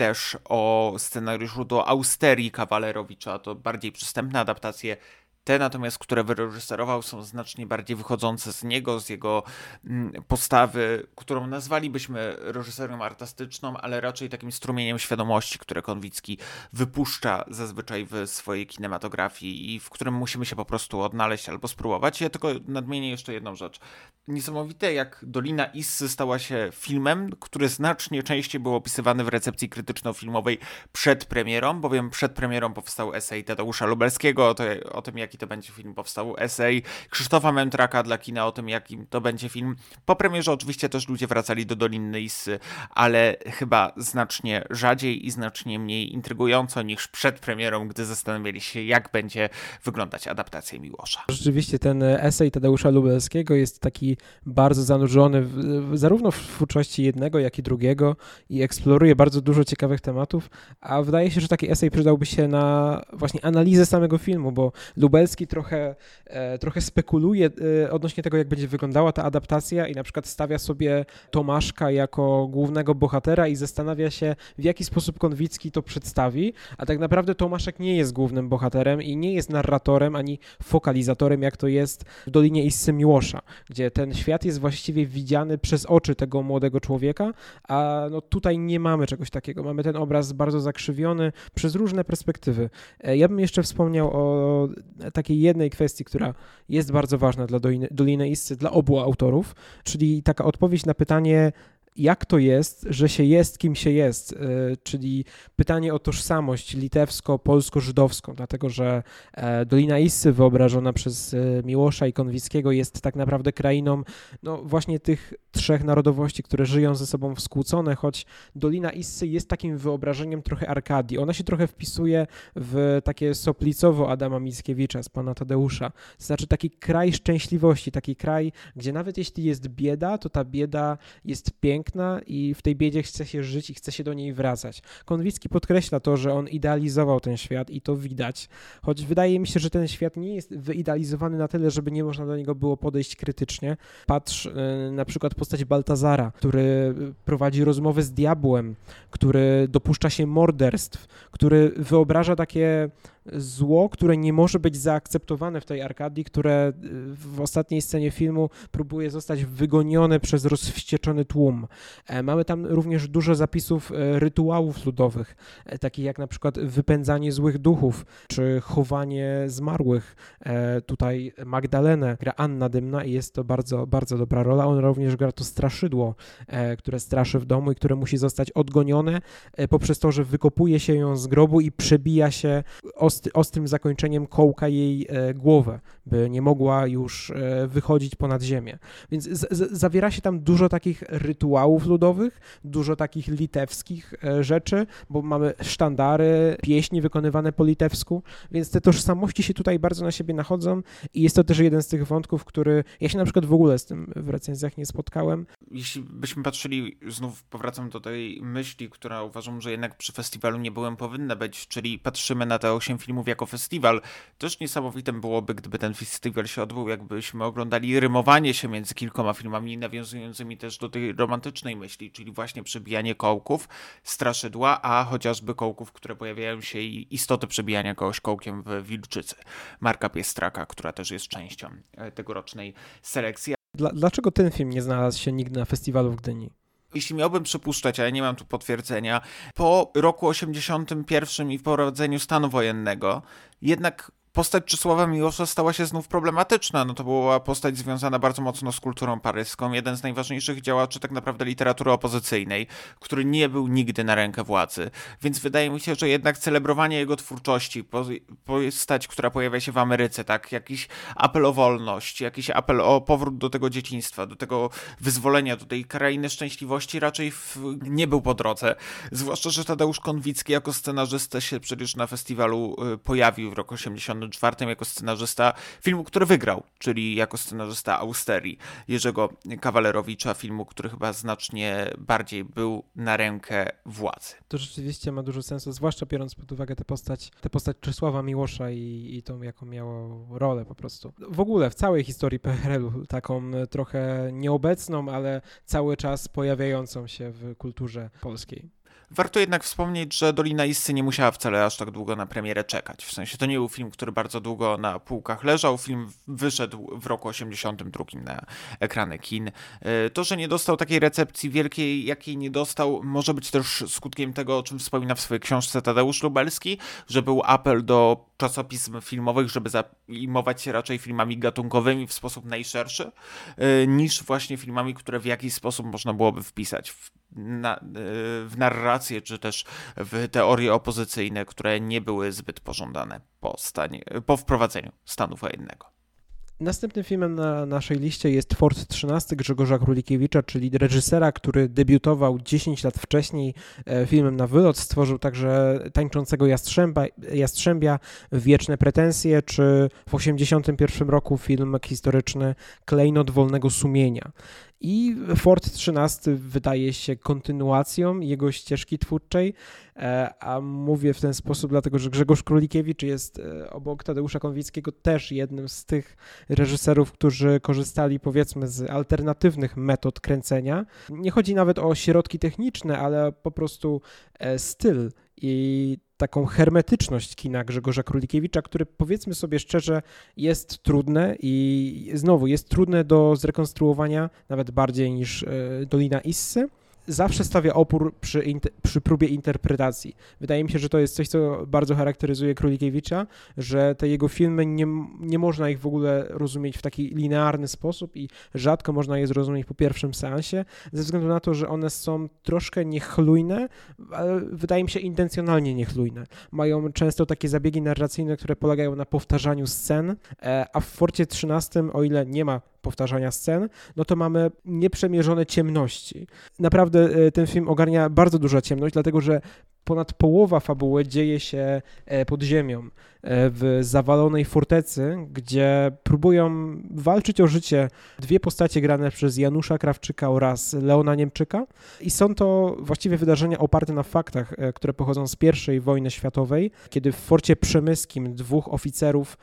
też o scenariuszu do Austerii Kawalerowicza, to bardziej przystępne adaptacje te natomiast, które wyreżyserował, są znacznie bardziej wychodzące z niego, z jego mm, postawy, którą nazwalibyśmy reżyserią artystyczną, ale raczej takim strumieniem świadomości, które Konwicki wypuszcza zazwyczaj w swojej kinematografii i w którym musimy się po prostu odnaleźć albo spróbować. Ja tylko nadmienię jeszcze jedną rzecz. Niesamowite, jak Dolina Issy stała się filmem, który znacznie częściej był opisywany w recepcji krytyczno-filmowej przed premierą, bowiem przed premierą powstał esej Tadeusza Lubelskiego o, to, o tym, jaki to będzie film. Powstał esej Krzysztofa Mętraka dla kina o tym, jakim to będzie film. Po premierze oczywiście też ludzie wracali do Doliny Issy, ale chyba znacznie rzadziej i znacznie mniej intrygująco niż przed premierą, gdy zastanawiali się, jak będzie wyglądać adaptacja Miłosza. Rzeczywiście ten esej Tadeusza Lubelskiego jest taki bardzo zanurzony w, zarówno w twórczości jednego, jak i drugiego i eksploruje bardzo dużo ciekawych tematów, a wydaje się, że taki esej przydałby się na właśnie analizę samego filmu, bo Lubelski trochę, e, trochę spekuluje e, odnośnie tego, jak będzie wyglądała ta adaptacja i na przykład stawia sobie Tomaszka jako głównego bohatera i zastanawia się, w jaki sposób Konwicki to przedstawi, a tak naprawdę Tomaszek nie jest głównym bohaterem i nie jest narratorem ani fokalizatorem, jak to jest w Dolinie Issy Miłosza, gdzie ten świat jest właściwie widziany przez oczy tego młodego człowieka, a no tutaj nie mamy czegoś takiego. Mamy ten obraz bardzo zakrzywiony przez różne perspektywy. E, ja bym jeszcze wspomniał o takiej jednej kwestii, która jest bardzo ważna dla Doliny, Doliny Issy, dla obu autorów, czyli taka odpowiedź na pytanie, jak to jest, że się jest, kim się jest, y, czyli pytanie o tożsamość litewsko-polsko-żydowską, dlatego że e, Dolina Issy wyobrażona przez e, Miłosza i Konwickiego jest tak naprawdę krainą no, właśnie tych trzech narodowości, które żyją ze sobą skłócone, choć Dolina Issy jest takim wyobrażeniem trochę Arkadii. Ona się trochę wpisuje w takie soplicowo Adama Mickiewicza z pana Tadeusza. Znaczy taki kraj szczęśliwości, taki kraj, gdzie nawet jeśli jest bieda, to ta bieda jest piękna, piękna i w tej biedzie chce się żyć i chce się do niej wracać. Konwicki podkreśla to, że on idealizował ten świat i to widać, choć wydaje mi się, że ten świat nie jest wyidealizowany na tyle, żeby nie można do niego było podejść krytycznie. Patrz y, na przykład postać Baltazara, który prowadzi rozmowy z diabłem, który dopuszcza się morderstw, który wyobraża takie zło, które nie może być zaakceptowane w tej Arkadii, które y, w ostatniej scenie filmu próbuje zostać wygonione przez rozwścieczony tłum. E, mamy tam również dużo zapisów e, rytuałów ludowych, e, takich jak na przykład wypędzanie złych duchów, czy chowanie zmarłych. Tutaj Magdalenę gra Anna Dymna i jest to bardzo, bardzo dobra rola. On również gra to straszydło, które straszy w domu i które musi zostać odgonione poprzez to, że wykopuje się ją z grobu i przebija się ostry, ostrym zakończeniem kołka jej e, głowę, by nie mogła już e, wychodzić ponad ziemię. Więc zawiera się tam dużo takich rytuałów ludowych, dużo takich litewskich e, rzeczy, bo mamy sztandary, pieśni wykonywane po litewsku, więc te tożsamości się tutaj bardzo na siebie nachodzą i jest to też jeden z tych wątków, który ja się na przykład w ogóle z tym w recenzjach nie spotkałem. Jeśli byśmy patrzyli, znów powracam do tej myśli, która uważam, że jednak przy festiwalu nie byłem powinna być, czyli patrzymy na te osiem filmów jako festiwal. Też niesamowitym byłoby, gdyby ten festiwal się odbył, jakbyśmy oglądali rymowanie się między kilkoma filmami, nawiązującymi też do tej romantycznej myśli, czyli właśnie przebijanie kołków, straszydła, a chociażby kołków, które pojawiają się i istoty przebijania kogoś kołkiem w Wilczycy. Marka Piestraka, która też jest częścią e, tegorocznej selekcji. Dla, dlaczego ten film nie znalazł się nigdy na festiwalu w Gdyni? Jeśli miałbym przypuszczać, ale nie mam tu potwierdzenia, po roku 81 i wprowadzeniu stanu wojennego, jednak postać Czesława Miłosza stała się znów problematyczna. No to była postać związana bardzo mocno z kulturą paryską, jeden z najważniejszych działaczy tak naprawdę literatury opozycyjnej, który nie był nigdy na rękę władzy. Więc wydaje mi się, że jednak celebrowanie jego twórczości, postać, która pojawia się w Ameryce, tak, jakiś apel o wolność, jakiś apel o powrót do tego dzieciństwa, do tego wyzwolenia, do tej krainy szczęśliwości raczej w... nie był po drodze. Zwłaszcza, że Tadeusz Konwicki jako scenarzysta się przecież na festiwalu y, pojawił w roku 80 1994 jako scenarzysta filmu, który wygrał, czyli jako scenarzysta Austerii Jerzego Kawalerowicza, filmu, który chyba znacznie bardziej był na rękę władzy. To rzeczywiście ma dużo sensu, zwłaszcza biorąc pod uwagę tę postać, tę postać Czesława Miłosza i, i tą, jaką miało rolę po prostu. W ogóle w całej historii PRL-u, taką trochę nieobecną, ale cały czas pojawiającą się w kulturze polskiej. Warto jednak wspomnieć, że Dolina Issy nie musiała wcale aż tak długo na premierę czekać. W sensie to nie był film, który bardzo długo na półkach leżał. Film wyszedł w roku 82 na ekrany kin. E, to, że nie dostał takiej recepcji wielkiej, jakiej nie dostał, może być też skutkiem tego, o czym wspomina w swojej książce Tadeusz Lubelski, że był apel do czasopism filmowych, żeby zajmować się raczej filmami gatunkowymi w sposób najszerszy, e, niż właśnie filmami, które w jakiś sposób można byłoby wpisać w na, e, w narrację, czy też w teorie opozycyjne, które nie były zbyt pożądane po, stanie, po wprowadzeniu stanu wojennego. Następnym filmem na naszej liście jest Fort 13 Grzegorza Królikiewicza, czyli reżysera, który debiutował 10 lat wcześniej e, filmem na wylot. Stworzył także Tańczącego Jastrzębia, Jastrzębia Wieczne Pretensje, czy w 1981 roku film historyczny Klejnot Wolnego Sumienia. I Ford 13 wydaje się kontynuacją jego ścieżki twórczej, e, a mówię w ten sposób dlatego, że Grzegorz Królikiewicz jest e, obok Tadeusza Konwickiego też jednym z tych reżyserów, którzy korzystali powiedzmy z alternatywnych metod kręcenia. Nie chodzi nawet o środki techniczne, ale po prostu e, styl i taką hermetyczność kina Grzegorza Królikiewicza, które powiedzmy sobie szczerze jest trudne i znowu jest trudne do zrekonstruowania nawet bardziej niż e, Dolina Issy zawsze stawia opór przy, przy próbie interpretacji. Wydaje mi się, że to jest coś, co bardzo charakteryzuje Królikiewicza, że te jego filmy nie, nie można ich w ogóle rozumieć w taki linearny sposób i rzadko można je zrozumieć po pierwszym seansie, ze względu na to, że one są troszkę niechlujne, ale wydaje mi się intencjonalnie niechlujne. Mają często takie zabiegi narracyjne, które polegają na powtarzaniu scen, e, a w Forcie 13, o ile nie ma powtarzania scen, no to mamy nieprzemierzone ciemności. Naprawdę e, ten film ogarnia bardzo duża ciemność, dlatego że ponad połowa fabuły dzieje się e, pod ziemią, e, w zawalonej fortecy, gdzie próbują walczyć o życie dwie postacie grane przez Janusza Krawczyka oraz Leona Niemczyka. I są to właściwie wydarzenia oparte na faktach, e, które pochodzą z I wojny światowej, kiedy w forcie przemyskim dwóch oficerów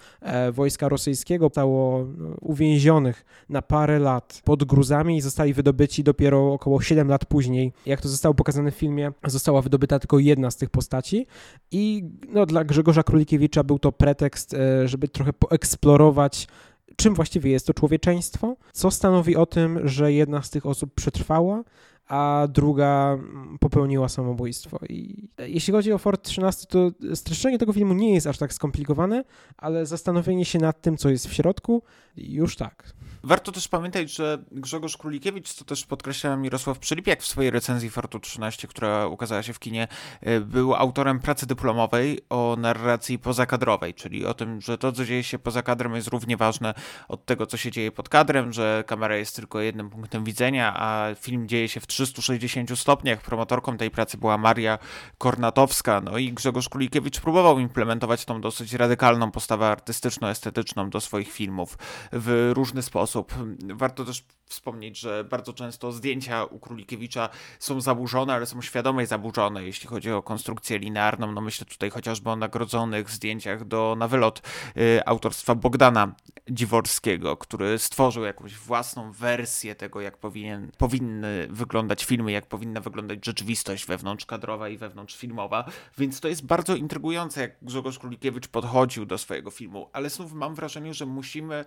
wojska rosyjskiego zostało uwięzionych na parę lat pod gruzami i zostali wydobyci dopiero około 7 lat później. Jak to zostało pokazane w filmie, została wydobyta tylko jedna z tych postaci i no, dla Grzegorza Królikiewicza był to pretekst, e, żeby trochę poeksplorować czym właściwie jest to człowieczeństwo, co stanowi o tym, że jedna z tych osób przetrwała, a druga popełniła samobójstwo. I jeśli chodzi o Fort 13, to streszczenie tego filmu nie jest aż tak skomplikowane, ale zastanowienie się nad tym, co jest w środku, już tak. Warto też pamiętać, że Grzegorz Królikiewicz, co też podkreślał Mirosław Przylipiak w swojej recenzji Fortu 13, która ukazała się w kinie, e, był autorem pracy dyplomowej o narracji pozakadrowej, czyli o tym, że to, co dzieje się poza kadrem jest równie ważne od tego, co się dzieje pod kadrem, że kamera jest tylko jednym punktem widzenia, a film dzieje się w 360 stopniach. Promotorką tej pracy była Maria Kornatowska, no i Grzegorz Królikiewicz próbował implementować tą dosyć radykalną postawę artystyczno-estetyczną do swoich filmów w różny sposób. Warto też wspomnieć, że bardzo często zdjęcia u Królikiewicza są zaburzone, ale są świadomie zaburzone, jeśli chodzi o konstrukcję linearną. No myślę tutaj chociażby o nagrodzonych zdjęciach do na wylot y, autorstwa Bogdana Dziworskiego, który stworzył jakąś własną wersję tego, jak powinien, powinny wyglądać filmy, jak powinna wyglądać rzeczywistość wewnątrzkadrowa i wewnątrzfilmowa, więc to jest bardzo intrygujące, jak Grzegorz Królikiewicz podchodził do swojego filmu, ale znów mam wrażenie, że musimy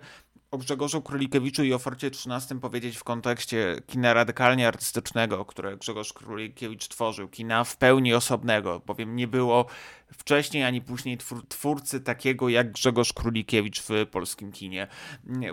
o Grzegorzu Królikiewiczu i o Forcie 13 powiedzieć w kontekście kina radykalnie artystycznego, które Grzegorz Królikiewicz tworzył, kina w pełni osobnego, bowiem nie było wcześniej ani później twór, twórcy takiego jak Grzegorz Królikiewicz w polskim kinie.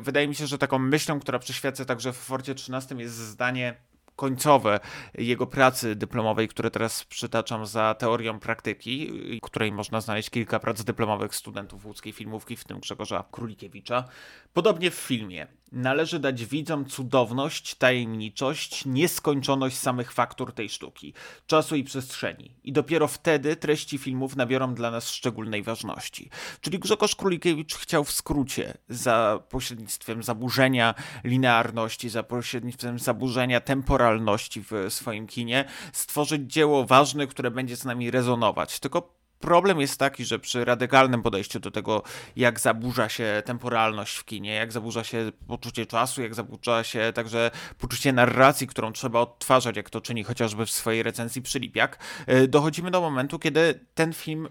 Wydaje mi się, że taką myślą, która przyświeca także w Forcie 13 jest zdanie końcowe jego pracy dyplomowej, które teraz przytaczam za teorią praktyki, której można znaleźć kilka prac dyplomowych studentów łódzkiej filmówki, w tym Grzegorza Królikiewicza. Podobnie w filmie. Należy dać widzom cudowność, tajemniczość, nieskończoność samych faktur tej sztuki, czasu i przestrzeni. I dopiero wtedy treści filmów nabiorą dla nas szczególnej ważności. Czyli Grzegorz Królikiewicz chciał w skrócie, za pośrednictwem zaburzenia linearności, za pośrednictwem zaburzenia temporalności w swoim kinie, stworzyć dzieło ważne, które będzie z nami rezonować. Tylko Problem jest taki, że przy radykalnym podejściu do tego, jak zaburza się temporalność w kinie, jak zaburza się poczucie czasu, jak zaburza się także poczucie narracji, którą trzeba odtwarzać, jak to czyni chociażby w swojej recenzji Przylipiak, e, dochodzimy do momentu, kiedy ten film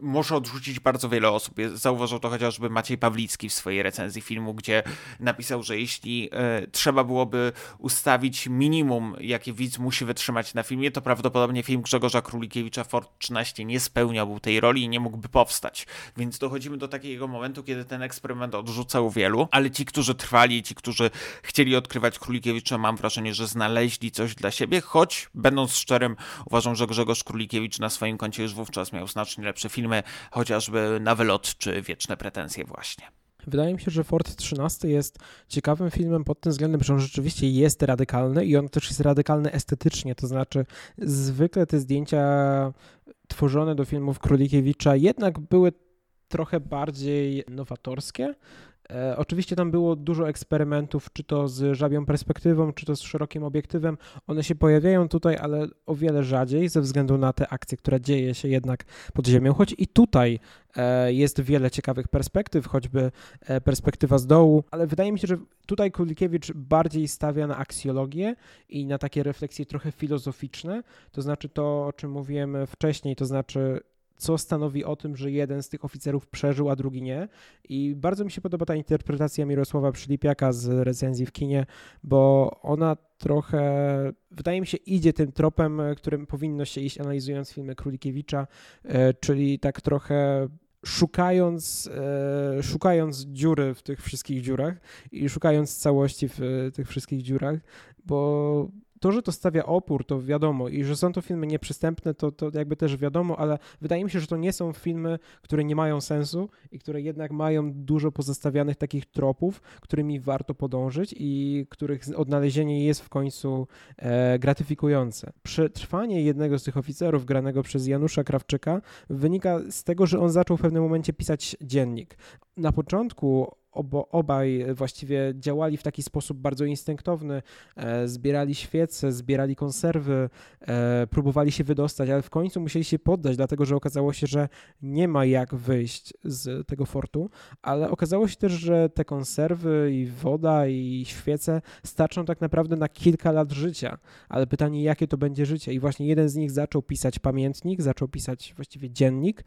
może odrzucić bardzo wiele osób. Zauważył to chociażby Maciej Pawlicki w swojej recenzji filmu, gdzie napisał, że jeśli e, trzeba byłoby ustawić minimum, jakie widz musi wytrzymać na filmie, to prawdopodobnie film Grzegorza Królikiewicza Fort 13 nie spełniałby tej roli i nie mógłby powstać. Więc dochodzimy do takiego momentu, kiedy ten eksperyment odrzucał wielu, ale ci, którzy trwali, ci, którzy chcieli odkrywać Królikiewicza, mam wrażenie, że znaleźli coś dla siebie, choć będąc szczerym, uważam, że Grzegorz Królikiewicz na swoim koncie już wówczas miał znacznie lepszy film filmy, chociażby na wylot czy Wieczne Pretensje właśnie. Wydaje mi się, że Ford 13 jest ciekawym filmem pod tym względem, że on rzeczywiście jest radykalny i on też jest radykalny estetycznie, to znaczy zwykle te zdjęcia tworzone do filmów Królikiewicza jednak były trochę bardziej nowatorskie, E, oczywiście tam było dużo eksperymentów, czy to z żabią perspektywą, czy to z szerokim obiektywem. One się pojawiają tutaj, ale o wiele rzadziej ze względu na te akcje, które dzieje się jednak pod ziemią. Choć i tutaj e, jest wiele ciekawych perspektyw, choćby e, perspektywa z dołu, ale wydaje mi się, że tutaj Kulikiewicz bardziej stawia na aksjologię i na takie refleksje trochę filozoficzne, to znaczy to, o czym mówiłem wcześniej, to znaczy co stanowi o tym, że jeden z tych oficerów przeżył, a drugi nie. I bardzo mi się podoba ta interpretacja Mirosława Przylipiaka z recenzji w kinie, bo ona trochę, wydaje mi się, idzie tym tropem, którym powinno się iść analizując filmy Królikiewicza, e, czyli tak trochę szukając, e, szukając dziury w tych wszystkich dziurach i szukając całości w tych wszystkich dziurach, bo to, że to stawia opór, to wiadomo, i że są to filmy nieprzystępne, to, to jakby też wiadomo, ale wydaje mi się, że to nie są filmy, które nie mają sensu i które jednak mają dużo pozostawianych takich tropów, którymi warto podążyć i których odnalezienie jest w końcu e, gratyfikujące. Przetrwanie jednego z tych oficerów, granego przez Janusza Krawczyka, wynika z tego, że on zaczął w pewnym momencie pisać dziennik. Na początku obo, obaj właściwie działali w taki sposób bardzo instynktowny, e, zbierali świece, zbierali konserwy, e, próbowali się wydostać, ale w końcu musieli się poddać, dlatego że okazało się, że nie ma jak wyjść z tego fortu, ale okazało się też, że te konserwy i woda i świece starczą tak naprawdę na kilka lat życia, ale pytanie, jakie to będzie życie? I właśnie jeden z nich zaczął pisać pamiętnik, zaczął pisać właściwie dziennik,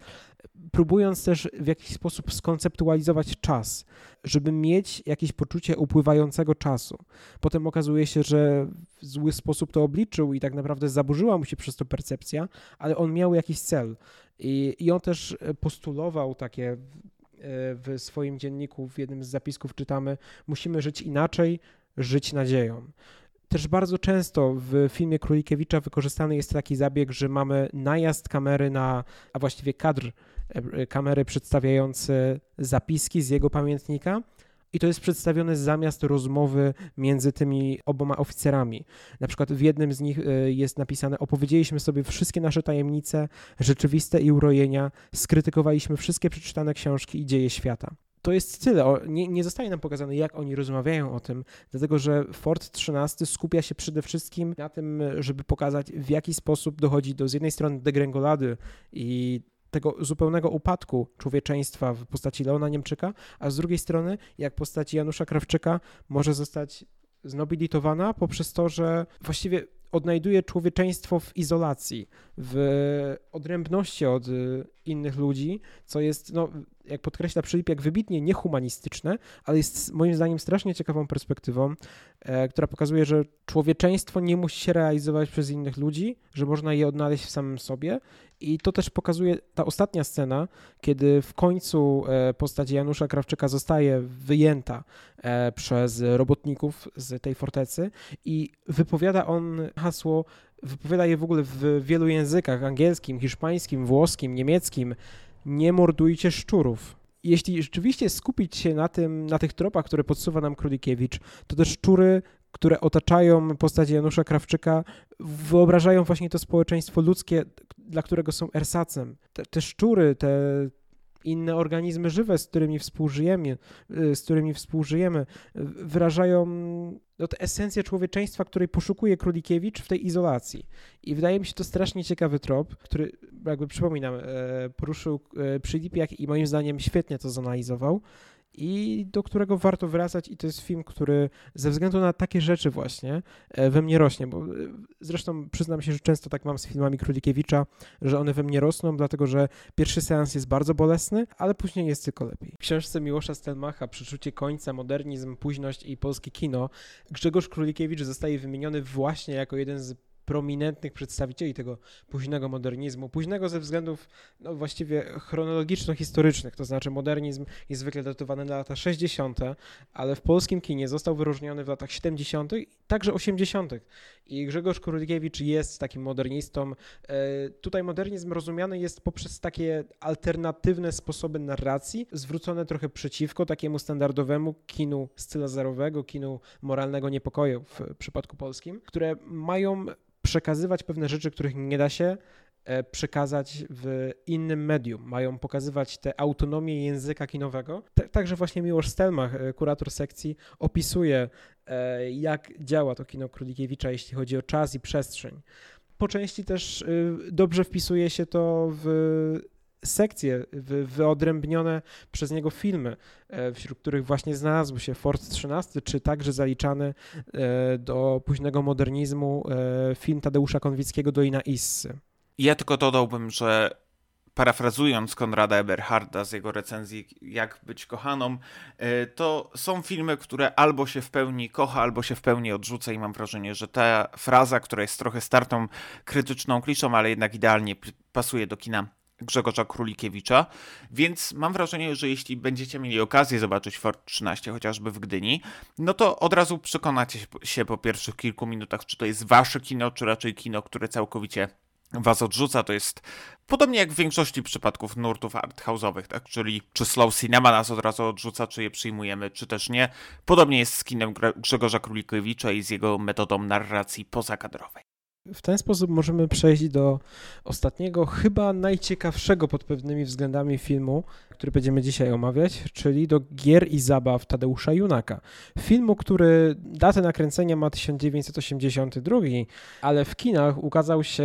próbując też w jakiś sposób skonceptualizować czas. Żeby mieć jakieś poczucie upływającego czasu. Potem okazuje się, że w zły sposób to obliczył i tak naprawdę zaburzyła mu się przez to percepcja, ale on miał jakiś cel. I, i on też postulował takie w swoim dzienniku, w jednym z zapisków czytamy: Musimy żyć inaczej, żyć nadzieją. Też bardzo często w filmie Królikiewicza wykorzystany jest taki zabieg, że mamy najazd kamery na, a właściwie kadr e, kamery przedstawiający zapiski z jego pamiętnika. I to jest przedstawione zamiast rozmowy między tymi oboma oficerami. Na przykład w jednym z nich e, jest napisane: Opowiedzieliśmy sobie wszystkie nasze tajemnice, rzeczywiste i urojenia, skrytykowaliśmy wszystkie przeczytane książki i dzieje świata to jest tyle. O, nie, nie zostaje nam pokazane, jak oni rozmawiają o tym, dlatego że Ford 13 skupia się przede wszystkim na tym, żeby pokazać, w jaki sposób dochodzi do z jednej strony degrengolady i tego zupełnego upadku człowieczeństwa w postaci Leona Niemczyka, a z drugiej strony, jak postać Janusza Krawczyka może zostać znobilitowana poprzez to, że właściwie odnajduje człowieczeństwo w izolacji, w odrębności od innych ludzi, co jest, no, jak podkreśla Filip, jak wybitnie niehumanistyczne, ale jest moim zdaniem strasznie ciekawą perspektywą, e, która pokazuje, że człowieczeństwo nie musi się realizować przez innych ludzi, że można je odnaleźć w samym sobie i to też pokazuje ta ostatnia scena, kiedy w końcu e, postać Janusza Krawczyka zostaje wyjęta e, przez robotników z tej fortecy i wypowiada on hasło wypowiada je w ogóle w wielu językach angielskim, hiszpańskim, włoskim, niemieckim. Nie mordujcie szczurów. Jeśli rzeczywiście skupić się na tym, na tych tropach, które podsuwa nam Królikiewicz, to te szczury, które otaczają postać Janusza Krawczyka, wyobrażają właśnie to społeczeństwo ludzkie, dla którego są ersacem. Te, te szczury, te, inne organizmy żywe, z którymi współżyjemy, y, z którymi współżyjemy, wyrażają no, tę esencję człowieczeństwa, której poszukuje Królikiewicz w tej izolacji. I wydaje mi się to strasznie ciekawy trop, który, jakby przypominam, e, poruszył e, Przylipiak i moim zdaniem świetnie to zanalizował i do którego warto wracać i to jest film, który ze względu na takie rzeczy właśnie e, we mnie rośnie, bo e, zresztą przyznam się, że często tak mam z filmami Królikiewicza, że one we mnie rosną, dlatego że pierwszy seans jest bardzo bolesny, ale później jest tylko lepiej. W książce Miłosza Stelmacha Przeczucie końca, modernizm, późność i polskie kino Grzegorz Królikiewicz zostaje wymieniony właśnie jako jeden z prominentnych przedstawicieli tego późnego modernizmu. Późnego ze względów no, właściwie chronologiczno-historycznych, to znaczy modernizm jest zwykle datowany na lata 60., ale w polskim kinie został wyróżniony w latach 70., także 80. I Grzegorz Królikiewicz jest takim modernistą. E, tutaj modernizm rozumiany jest poprzez takie alternatywne sposoby narracji, zwrócone trochę przeciwko takiemu standardowemu kinu scylazarowego, kinu moralnego niepokoju w przypadku polskim, które mają przekazywać pewne rzeczy, których nie da się e, przekazać w innym medium. Mają pokazywać tę autonomię języka kinowego. Także właśnie Miłosz Stelmach, e, kurator sekcji, opisuje, e, jak działa to kino Królikiewicza, jeśli chodzi o czas i przestrzeń. Po części też dobrze wpisuje się to w sekcje wyodrębnione przez niego filmy, e, wśród których właśnie znalazł się Ford 13, czy także zaliczany e, do późnego modernizmu e, film Tadeusza Konwickiego Dolina Issy. Ja tylko dodałbym, że parafrazując Konrada Eberharda z jego recenzji Jak być kochaną, to są filmy, które albo się w pełni kocha, albo się w pełni odrzuca i mam wrażenie, że ta fraza, która jest trochę startą krytyczną kliszą, ale jednak idealnie pasuje do kina Grzegorza Królikiewicza, więc mam wrażenie, że jeśli będziecie mieli okazję zobaczyć Ford 13 chociażby w Gdyni, no to od razu przekonacie się po pierwszych kilku minutach, czy to jest wasze kino, czy raczej kino, które całkowicie was odrzuca. To jest podobnie jak w większości przypadków nurtów arthouse'owych, tak? Czyli czy slow cinema nas od razu odrzuca, czy je przyjmujemy, czy też nie. Podobnie jest z kinem Grzegorza Królikiewicza i z jego metodą narracji pozakadrowej. W ten sposób możemy przejść do ostatniego, chyba najciekawszego pod pewnymi względami filmu, który będziemy dzisiaj omawiać, czyli do Gier i Zabaw Tadeusza Junaka. Filmu, który datę nakręcenia ma 1982, ale w kinach ukazał się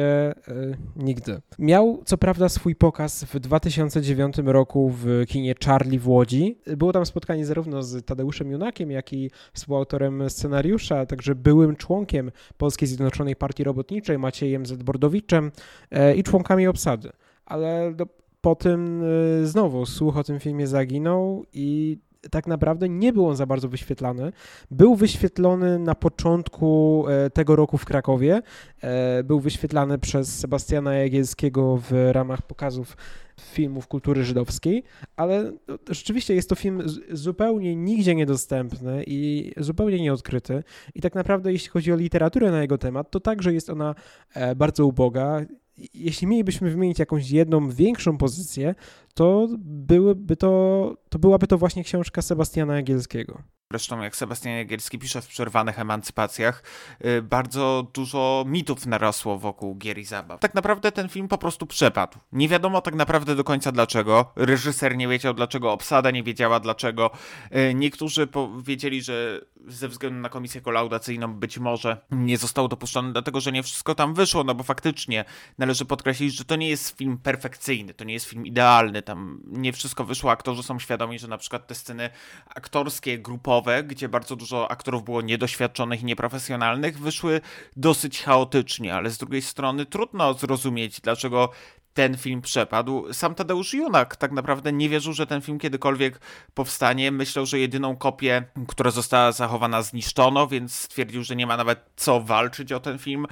y, nigdy. Miał co prawda swój pokaz w 2009 roku w kinie Charlie w Łodzi. Było tam spotkanie zarówno z Tadeuszem Junakiem, jak i współautorem scenariusza, a także byłym członkiem Polskiej Zjednoczonej Partii Robotniczej Maciejem Zedbordowiczem y, i członkami obsady. Ale do, po tym y, znowu słuch o tym filmie zaginął i tak naprawdę nie był on za bardzo wyświetlany. Był wyświetlony na początku e, tego roku w Krakowie. E, był wyświetlany przez Sebastiana Jagielskiego w ramach pokazów filmów kultury żydowskiej, ale no, rzeczywiście jest to film zupełnie nigdzie niedostępny i zupełnie nieodkryty. I tak naprawdę, jeśli chodzi o literaturę na jego temat, to także jest ona e, bardzo uboga jeśli mielibyśmy wymienić jakąś jedną większą pozycję, to, byłyby to, to byłaby to właśnie książka Sebastiana Jagielskiego. Zresztą, jak Sebastian Jagielski pisze w Przerwanych Emancypacjach, y, bardzo dużo mitów narosło wokół gier i zabaw. Tak naprawdę ten film po prostu przepadł. Nie wiadomo tak naprawdę do końca dlaczego. Reżyser nie wiedział dlaczego, obsada nie wiedziała dlaczego. Y, niektórzy powiedzieli, że ze względu na komisję kolaudacyjną być może nie został dopuszczony, dlatego że nie wszystko tam wyszło, no bo faktycznie należy podkreślić, że to nie jest film perfekcyjny, to nie jest film idealny, tam nie wszystko wyszło, aktorzy są świadomi, że na przykład te sceny aktorskie, grupowe, gdzie bardzo dużo aktorów było niedoświadczonych i nieprofesjonalnych, wyszły dosyć chaotycznie, ale z drugiej strony trudno zrozumieć, dlaczego ten film przepadł. Sam Tadeusz Junak tak naprawdę nie wierzył, że ten film kiedykolwiek powstanie. Myślał, że jedyną kopię, która została zachowana, zniszczono, więc stwierdził, że nie ma nawet co walczyć o ten film.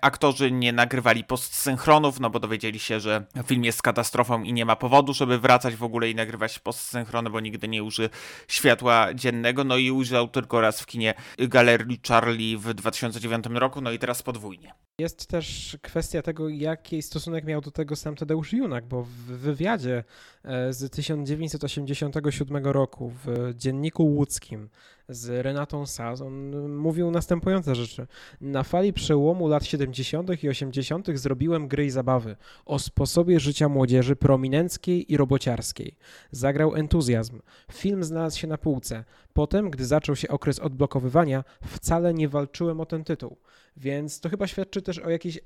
Aktorzy nie nagrywali postsynchronów, no bo dowiedzieli się, że film jest katastrofą i nie ma powodu, żeby wracać w ogóle i nagrywać postsynchrony, bo nigdy nie uży światła dziennego. No i ujrzał tylko raz w kinie Galerii Charlie w 2009 roku, no i teraz podwójnie. Jest też kwestia tego, jaki stosunek miał do tego sam Tadeusz Junak, bo w wywiadzie e, z 1987 roku w Dzienniku Łódzkim z Renatą Saz, on mówił następujące rzeczy. Na fali przełomu lat 70. i 80. zrobiłem gry i zabawy o sposobie życia młodzieży prominenckiej i robociarskiej. Zagrał entuzjazm. Film znalazł się na półce. Potem, gdy zaczął się okres odblokowywania, wcale nie walczyłem o ten tytuł. Więc to chyba świadczy też o jakiejś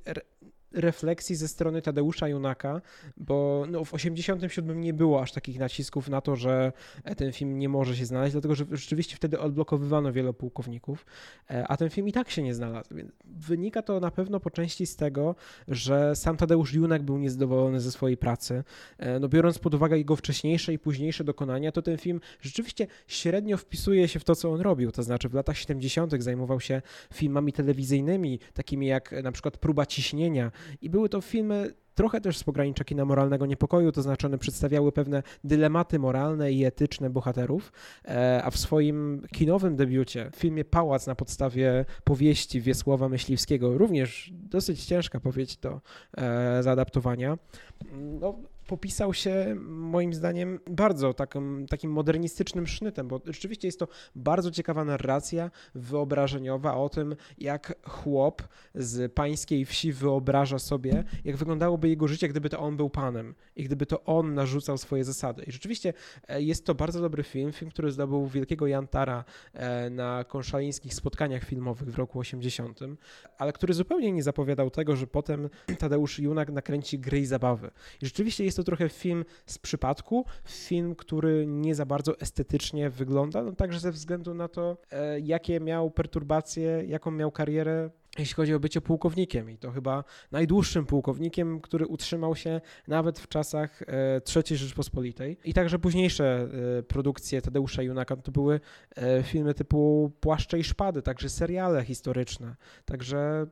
refleksji ze strony Tadeusza Junaka, bo no, w 87 nie było aż takich nacisków na to, że e, ten film nie może się znaleźć, dlatego że rzeczywiście wtedy odblokowywano wielu pułkowników, e, a ten film i tak się nie znalazł. Więc wynika to na pewno po części z tego, że sam Tadeusz Junak był niezadowolony ze swojej pracy. E, no, biorąc pod uwagę jego wcześniejsze i późniejsze dokonania, to ten film rzeczywiście średnio wpisuje się w to, co on robił. To znaczy w latach 70. zajmował się filmami telewizyjnymi, takimi jak na przykład Próba ciśnienia, i były to filmy trochę też z pogranicza kina moralnego niepokoju, to znaczy one przedstawiały pewne dylematy moralne i etyczne bohaterów, e, a w swoim kinowym debiucie, w filmie Pałac na podstawie powieści Wiesława Myśliwskiego, również dosyć ciężka powieść do e, zaadaptowania, no, popisał się moim zdaniem bardzo takim, takim modernistycznym sznytem, bo rzeczywiście jest to bardzo ciekawa narracja wyobrażeniowa o tym, jak chłop z pańskiej wsi wyobraża sobie, jak wyglądałoby jego życie, gdyby to on był panem i gdyby to on narzucał swoje zasady. I rzeczywiście e, jest to bardzo dobry film, film, który zdobył wielkiego Jantara e, na konszalińskich spotkaniach filmowych w roku 80, ale który zupełnie nie zapowiadał tego, że potem Tadeusz Junak nakręci gry i zabawy. I rzeczywiście jest to trochę film z przypadku, film, który nie za bardzo estetycznie wygląda, no także ze względu na to, e, jakie miał perturbacje, jaką miał karierę jeśli chodzi o bycie pułkownikiem i to chyba najdłuższym pułkownikiem, który utrzymał się nawet w czasach e, III Rzeczpospolitej. I także późniejsze e, produkcje Tadeusza Junaka to były filmy typu Płaszcze i Szpady, także seriale historyczne. Także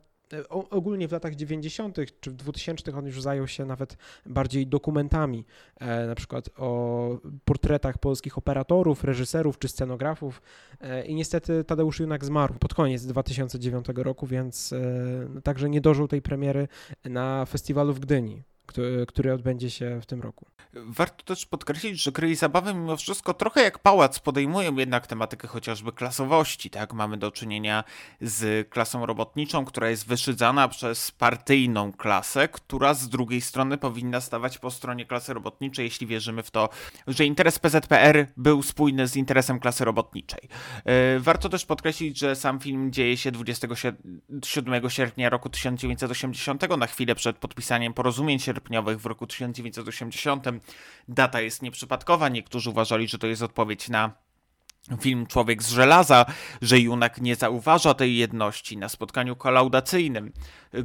ogólnie w latach 90. czy w 2000 on już zajął się nawet bardziej dokumentami, e, na przykład o portretach polskich operatorów, reżyserów czy scenografów e, i niestety Tadeusz Junak zmarł pod koniec 2009 roku, więc e, także nie dożył tej premiery na festiwalu w Gdyni który odbędzie się w tym roku. Warto też podkreślić, że gry i zabawy mimo wszystko trochę jak pałac podejmują jednak tematykę chociażby klasowości, tak? Mamy do czynienia z klasą robotniczą, która jest wyszydzana przez partyjną klasę, która z drugiej strony powinna stawać po stronie klasy robotniczej, jeśli wierzymy w to, że interes PZPR był spójny z interesem klasy robotniczej. E, warto też podkreślić, że sam film dzieje się 27 sierpnia roku 1980, na chwilę przed podpisaniem porozumień sierpniowych w roku 1980. Data jest nieprzypadkowa. Niektórzy uważali, że to jest odpowiedź na film Człowiek z żelaza, że Junak nie zauważa tej jedności. Na spotkaniu kolaudacyjnym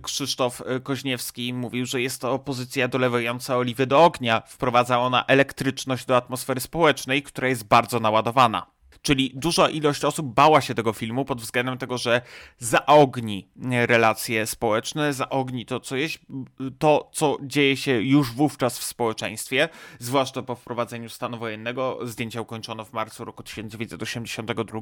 Krzysztof Koźniewski mówił, że jest to opozycja dolewająca oliwy do ognia. Wprowadza ona elektryczność do atmosfery społecznej, która jest bardzo naładowana. Czyli duża ilość osób bała się tego filmu pod względem tego, że zaogni relacje społeczne, zaogni to, co jest, to, co dzieje się już wówczas w społeczeństwie, zwłaszcza po wprowadzeniu stanu wojennego. Zdjęcia ukończono w marcu roku 1982,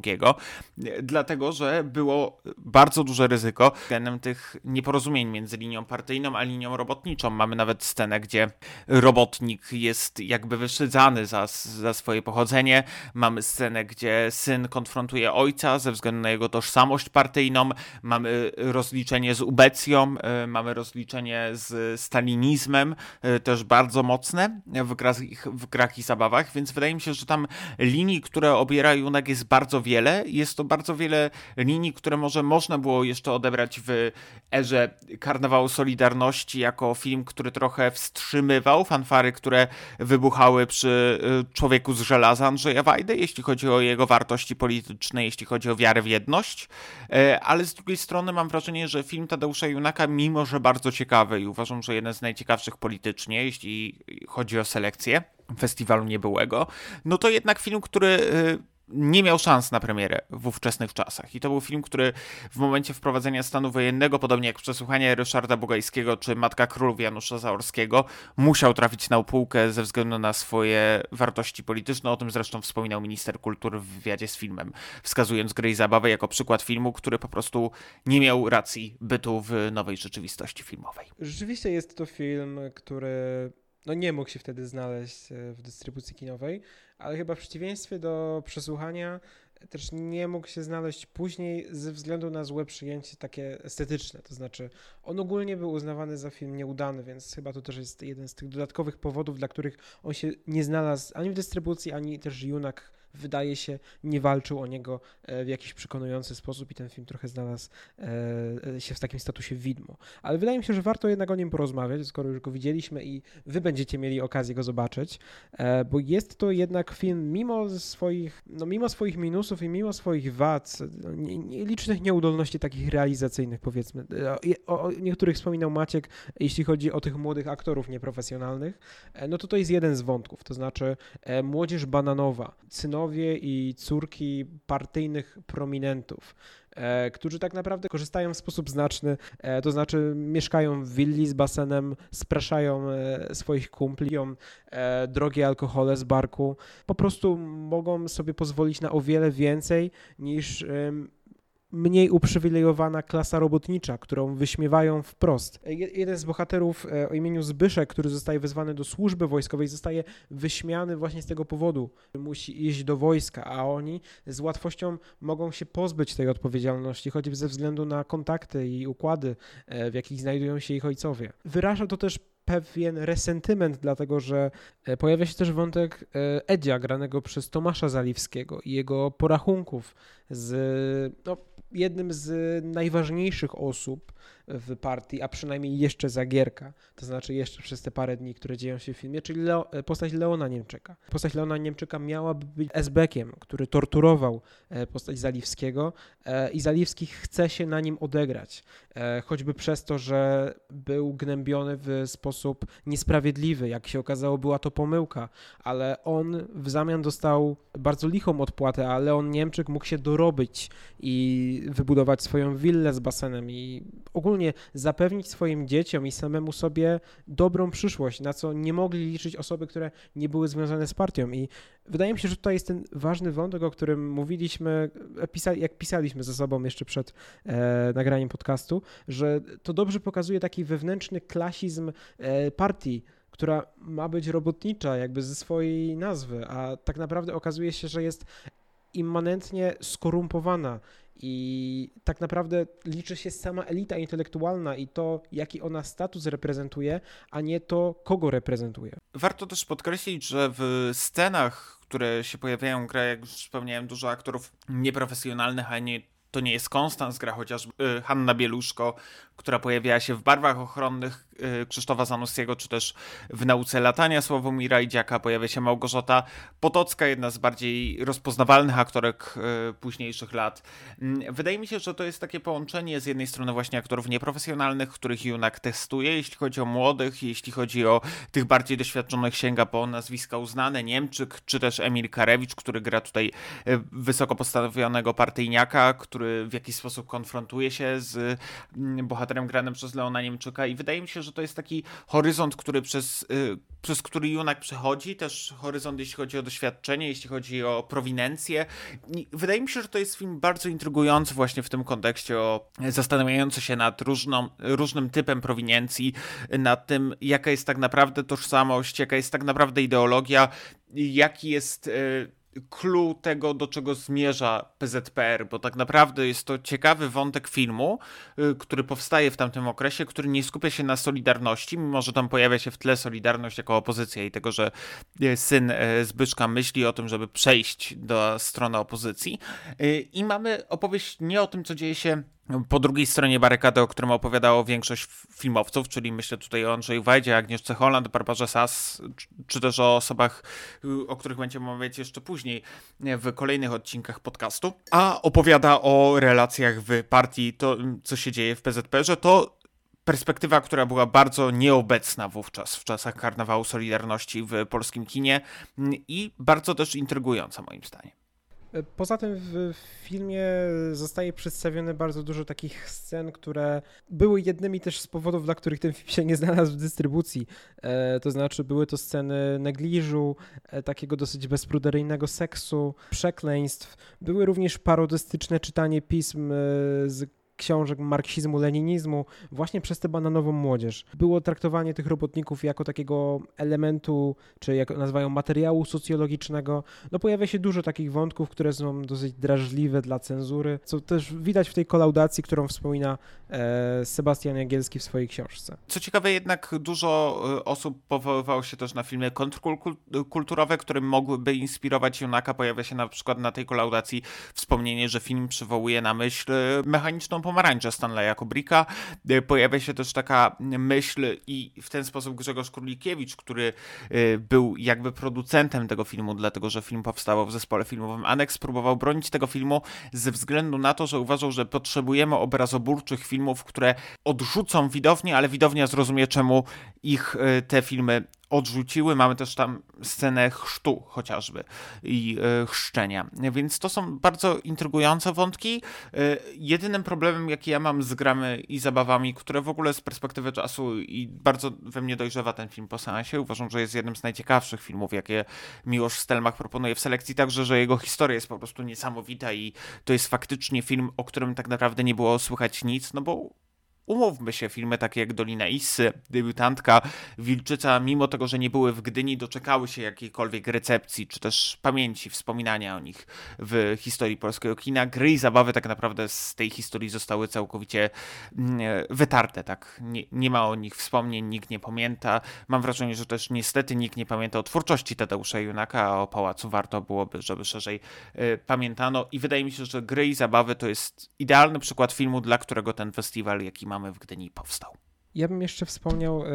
dlatego, że było bardzo duże ryzyko względem tych nieporozumień między linią partyjną a linią robotniczą. Mamy nawet scenę, gdzie robotnik jest jakby wyszydzany za, za swoje pochodzenie. Mamy scenę, gdzie syn konfrontuje ojca ze względu na jego tożsamość partyjną, mamy rozliczenie z ubecją, e, mamy rozliczenie z stalinizmem, e, też bardzo mocne w grach, w grach i zabawach, więc wydaje mi się, że tam linii, które obiera Junak jest bardzo wiele. Jest to bardzo wiele linii, które może można było jeszcze odebrać w erze Karnawału Solidarności jako film, który trochę wstrzymywał fanfary, które wybuchały przy e, Człowieku z żelaza Andrzeja Wajdy, jeśli chodzi o jego wartości polityczne, jeśli chodzi o wiarę w jedność, e, ale z drugiej strony mam wrażenie, że film Tadeusza Junaka, mimo że bardzo ciekawy i uważam, że jeden z najciekawszych politycznie, jeśli chodzi o selekcję festiwalu niebyłego, no to jednak film, który e, nie miał szans na premierę w ówczesnych czasach. I to był film, który w momencie wprowadzenia stanu wojennego, podobnie jak przesłuchanie Ryszarda Bugajskiego czy Matka Królów Janusza Zaorskiego, musiał trafić na upółkę ze względu na swoje wartości polityczne. O tym zresztą wspominał minister kultury w wywiadzie z filmem, wskazując gry i zabawę jako przykład filmu, który po prostu nie miał racji bytu w nowej rzeczywistości filmowej. Rzeczywiście jest to film, który no nie mógł się wtedy znaleźć e, w dystrybucji kinowej, ale chyba w przeciwieństwie do przesłuchania też nie mógł się znaleźć później ze względu na złe przyjęcie takie estetyczne. To znaczy, on ogólnie był uznawany za film nieudany, więc chyba to też jest jeden z tych dodatkowych powodów, dla których on się nie znalazł ani w dystrybucji, ani też Junak wydaje się, nie walczył o niego e, w jakiś przekonujący sposób i ten film trochę znalazł e, się w takim statusie widmo. Ale wydaje mi się, że warto jednak o nim porozmawiać, skoro już go widzieliśmy i wy będziecie mieli okazję go zobaczyć, e, bo jest to jednak film mimo swoich, no mimo swoich minusów i mimo swoich wad, licznych nieudolności takich realizacyjnych powiedzmy, o, niektórych wspominał Maciek, jeśli chodzi o tych młodych aktorów nieprofesjonalnych, no to to jest jeden z wątków, to znaczy młodzież bananowa, synowie synowie i córki partyjnych prominentów, e, którzy tak naprawdę korzystają w sposób znaczny, e, to znaczy mieszkają w willi z basenem, spraszają e, swoich kumpli, piją drogie alkohole z barku, po prostu mogą sobie pozwolić na o wiele więcej niż mniej uprzywilejowana klasa robotnicza, którą wyśmiewają wprost. Jeden z bohaterów e, o imieniu Zbyszek, który zostaje wezwany do służby wojskowej, zostaje wyśmiany właśnie z tego powodu. Musi iść do wojska, a oni z łatwością mogą się pozbyć tej odpowiedzialności, choćby ze względu na kontakty i układy, e, w jakich znajdują się ich ojcowie. Wyraża to też pewien resentyment, dlatego że e, pojawia się też wątek Edzia, granego przez Tomasza Zaliwskiego i jego porachunków z no, jednym z najważniejszych osób w partii, a przynajmniej jeszcze Zagierka, to znaczy jeszcze przez te parę dni, które dzieją się w filmie, czyli Leo, postać Leona Niemczyka. Postać Leona Niemczyka miałaby być SB-kiem, który torturował e, postać Zaliwskiego e, i Zaliwski chce się na nim odegrać, e, choćby przez to, że był gnębiony w sposób niesprawiedliwy. Jak się okazało, była to pomyłka, ale on w zamian dostał bardzo lichą odpłatę, a Leon Niemczyk mógł się dorobić i wybudować swoją willę z basenem i ogólnie zapewnić swoim dzieciom i samemu sobie dobrą przyszłość, na co nie mogli liczyć osoby, które nie były związane z partią. I wydaje mi się, że tutaj jest ten ważny wątek, o którym mówiliśmy, jak pisaliśmy ze sobą jeszcze przed e, nagraniem podcastu, że to dobrze pokazuje taki wewnętrzny klasizm e, partii, która ma być robotnicza, jakby ze swojej nazwy, a tak naprawdę okazuje się, że jest immanentnie skorumpowana i tak naprawdę liczy się sama elita intelektualna i to, jaki ona status reprezentuje, a nie to, kogo reprezentuje. Warto też podkreślić, że w scenach, które się pojawiają, gra, jak już wspomniałem, dużo aktorów nieprofesjonalnych, a nie to nie jest Konstans, gra chociażby y, Hanna Bieluszko, która pojawiała się w barwach ochronnych y, Krzysztofa Zanussiego, czy też w nauce latania Sławomira Idziaka pojawia się Małgorzata Potocka, jedna z bardziej rozpoznawalnych aktorek y, późniejszych lat. Mm, wydaje mi się, że to jest takie połączenie z jednej strony właśnie aktorów nieprofesjonalnych, których Junak testuje, jeśli chodzi o młodych, jeśli chodzi o tych bardziej doświadczonych, sięga po nazwiska uznane, Niemczyk, czy też Emil Karewicz, który gra tutaj y, wysoko postawionego partyjniaka, który w jakiś sposób konfrontuje się z mm, bohaterem granym przez Leona Niemczyka i wydaje mi się, że to jest taki horyzont, który przez, y, przez który Junak przechodzi, też horyzont jeśli chodzi o doświadczenie, jeśli chodzi o prowinencję. I wydaje mi się, że to jest film bardzo intrygujący właśnie w tym kontekście, o zastanawiający się nad różną, różnym typem prowiniencji, nad tym, jaka jest tak naprawdę tożsamość, jaka jest tak naprawdę ideologia, jaki jest y, clue tego, do czego zmierza PZPR, bo tak naprawdę jest to ciekawy wątek filmu, y, który powstaje w tamtym okresie, który nie skupia się na Solidarności, mimo że tam pojawia się w tle Solidarność jako opozycja i tego, że y, syn y, Zbyszka myśli o tym, żeby przejść do strony opozycji. I mamy opowieść nie o tym, co dzieje się po drugiej stronie barykady, o którym opowiadało większość filmowców, czyli myślę tutaj o Andrzeju Wajdzie, Agnieszce Holland, Barbarze Sass, czy też o osobach, y, o których będziemy mówić jeszcze później w kolejnych odcinkach podcastu, a opowiada o relacjach w partii, to co się dzieje w PZP, że to perspektywa, która była bardzo nieobecna wówczas, w czasach karnawału Solidarności w polskim kinie i bardzo też intrygująca moim zdaniem. Poza tym w filmie zostaje przedstawione bardzo dużo takich scen, które były jednymi też z powodów, dla których ten film się nie znalazł w dystrybucji. E, to znaczy były to sceny negliżu, e, takiego dosyć bezpruderyjnego seksu, przekleństw. Były również parodystyczne czytanie pism e, z książek marksizmu, leninizmu właśnie przez tę bananową młodzież. Było traktowanie tych robotników jako takiego elementu, czy jak nazywają materiału socjologicznego. No pojawia się dużo takich wątków, które są dosyć drażliwe dla cenzury, co też widać w tej kolaudacji, którą wspomina e, Sebastian Jagielski w swojej książce. Co ciekawe jednak dużo e, osób powoływało się też na filmy kontrkulturowe, które mogłyby inspirować Junaka. Pojawia się na przykład na tej kolaudacji wspomnienie, że film przywołuje na myśl mechaniczną pomarańcze Stanleya Kubricka. E, pojawia się też taka myśl i w ten sposób Grzegorz Królikiewicz, który e, był jakby producentem tego filmu, dlatego że film powstał w zespole filmowym Annex, próbował bronić tego filmu ze względu na to, że uważał, że potrzebujemy obrazoburczych filmów, które odrzucą widownię, ale widownia zrozumie, czemu ich e, te filmy odrzuciły. Mamy też tam scenę chrztu chociażby i y, chrzczenia. Więc to są bardzo intrygujące wątki. Y, jedynym problemem, jaki ja mam z grami i zabawami, które w ogóle z perspektywy czasu i bardzo we mnie dojrzewa ten film po seansie, uważam, że jest jednym z najciekawszych filmów, jakie Miłosz Stelmach proponuje w selekcji, także, że jego historia jest po prostu niesamowita i to jest faktycznie film, o którym tak naprawdę nie było słychać nic, no bo Umówmy się, filmy takie jak Dolina Issy, Debiutantka, Wilczyca, mimo tego, że nie były w Gdyni, doczekały się jakiejkolwiek recepcji, czy też pamięci, wspominania o nich w historii polskiego kina. Gry i zabawy tak naprawdę z tej historii zostały całkowicie mm, wytarte, tak. Nie, nie ma o nich wspomnień, nikt nie pamięta. Mam wrażenie, że też niestety nikt nie pamięta o twórczości Tadeusza Junaka, a o Pałacu warto byłoby, żeby szerzej y, pamiętano i wydaje mi się, że Gry i zabawy to jest idealny przykład filmu, dla którego ten festiwal, jaki mamy w Gdyni powstał. Ja bym jeszcze wspomniał e,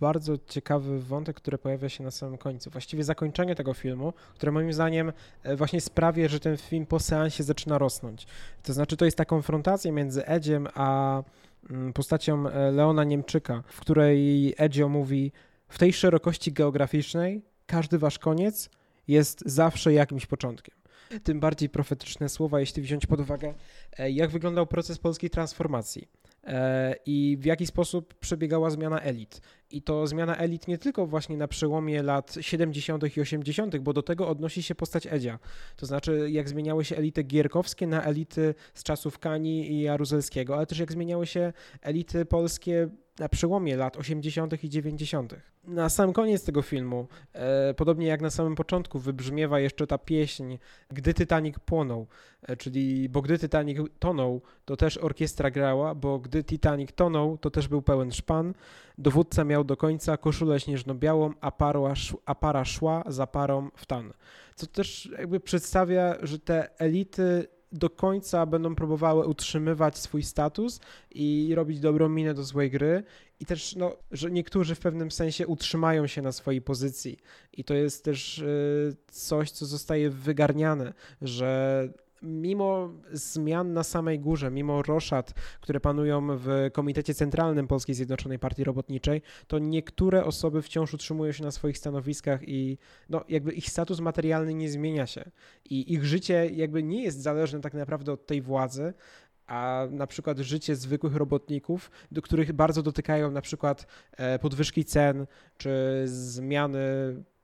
bardzo ciekawy wątek, który pojawia się na samym końcu. Właściwie zakończenie tego filmu, które moim zdaniem e, właśnie sprawia, że ten film po seansie zaczyna rosnąć. To znaczy, to jest ta konfrontacja między Edziem a mm, postacią e, Leona Niemczyka, w której Edzio mówi: W tej szerokości geograficznej każdy wasz koniec jest zawsze jakimś początkiem tym bardziej profetyczne słowa, jeśli wziąć pod uwagę, jak wyglądał proces polskiej transformacji. I w jaki sposób przebiegała zmiana elit. I to zmiana elit nie tylko właśnie na przełomie lat 70. i 80., bo do tego odnosi się postać Edzia. To znaczy, jak zmieniały się elity gierkowskie na elity z czasów Kani i Jaruzelskiego, ale też jak zmieniały się elity polskie na przełomie lat 80. i 90. Na sam koniec tego filmu, e, podobnie jak na samym początku, wybrzmiewa jeszcze ta pieśń Gdy Titanic płonął, e, czyli bo gdy Titanic tonął, to też orkiestra grała, bo gdy Titanic tonął, to też był pełen szpan. Dowódca miał do końca koszulę śnieżno-białą, a, parła, a para szła za parą w tan. Co też jakby przedstawia, że te elity do końca będą próbowały utrzymywać swój status i robić dobrą minę do złej gry. I też, no, że niektórzy w pewnym sensie utrzymają się na swojej pozycji. I to jest też y, coś, co zostaje wygarniane, że mimo zmian na samej górze, mimo roszad, które panują w Komitecie Centralnym Polskiej Zjednoczonej Partii Robotniczej, to niektóre osoby wciąż utrzymują się na swoich stanowiskach i no, jakby ich status materialny nie zmienia się. I ich życie jakby nie jest zależne tak naprawdę od tej władzy, a na przykład życie zwykłych robotników, do których bardzo dotykają na przykład e, podwyżki cen czy zmiany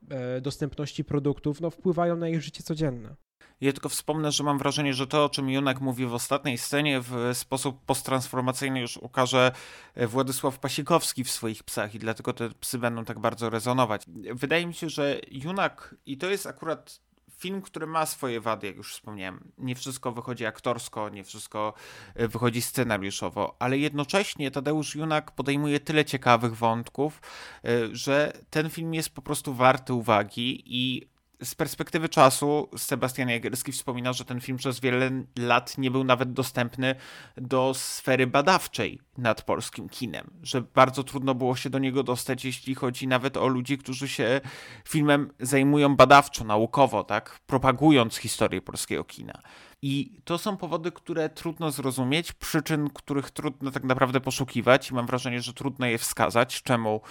e, dostępności produktów, no wpływają na ich życie codzienne. Ja tylko wspomnę, że mam wrażenie, że to, o czym Junak mówi w ostatniej scenie, w sposób posttransformacyjny już ukaże e, Władysław Pasikowski w swoich psach i dlatego te psy będą tak bardzo rezonować. Wydaje mi się, że Junak, i to jest akurat film, który ma swoje wady, jak już wspomniałem. Nie wszystko wychodzi aktorsko, nie wszystko e, wychodzi scenariuszowo, ale jednocześnie Tadeusz Junak podejmuje tyle ciekawych wątków, e, że ten film jest po prostu warty uwagi i z perspektywy czasu Sebastian Jagerski wspomina, że ten film przez wiele lat nie był nawet dostępny do sfery badawczej nad polskim kinem, że bardzo trudno było się do niego dostać, jeśli chodzi nawet o ludzi, którzy się filmem zajmują badawczo, naukowo, tak, propagując historię polskiego kina. I to są powody, które trudno zrozumieć, przyczyn, których trudno tak naprawdę poszukiwać i mam wrażenie, że trudno je wskazać, czemu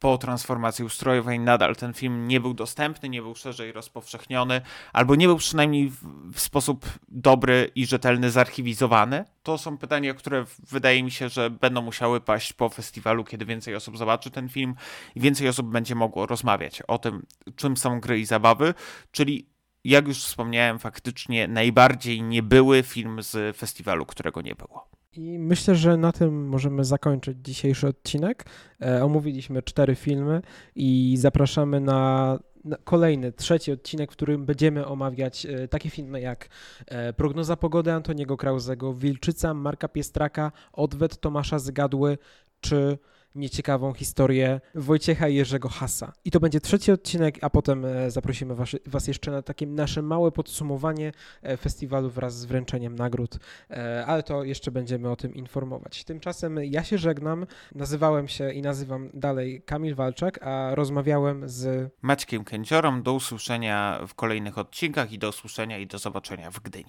po transformacji ustrojowej nadal ten film nie był dostępny, nie był szerzej rozpowszechniony, albo nie był przynajmniej w, sposób dobry i rzetelny zarchiwizowany? To są pytania, które wydaje mi się, że będą musiały paść po festiwalu, kiedy więcej osób zobaczy ten film i więcej osób będzie mogło rozmawiać o tym, czym są gry i zabawy, czyli jak już wspomniałem, faktycznie najbardziej niebyły film z festiwalu, którego nie było. I myślę, że na tym możemy zakończyć dzisiejszy odcinek. E, omówiliśmy cztery filmy i zapraszamy na, kolejny, trzeci odcinek, w którym będziemy omawiać e, takie filmy jak e, Prognoza pogody Antoniego Krauzego, Wilczyca Marka Piestraka, Odwet Tomasza Zgadły czy nieciekawą historię Wojciecha Jerzego Hasa. I to będzie trzeci odcinek, a potem e, zaprosimy was, was jeszcze na takie nasze małe podsumowanie e, festiwalu wraz z wręczeniem nagród, e, ale to jeszcze będziemy o tym informować. Tymczasem ja się żegnam, nazywałem się i nazywam dalej Kamil Walczak, a rozmawiałem z Maćkiem Kędziorą. Do usłyszenia w kolejnych odcinkach i do usłyszenia i do zobaczenia w Gdyni.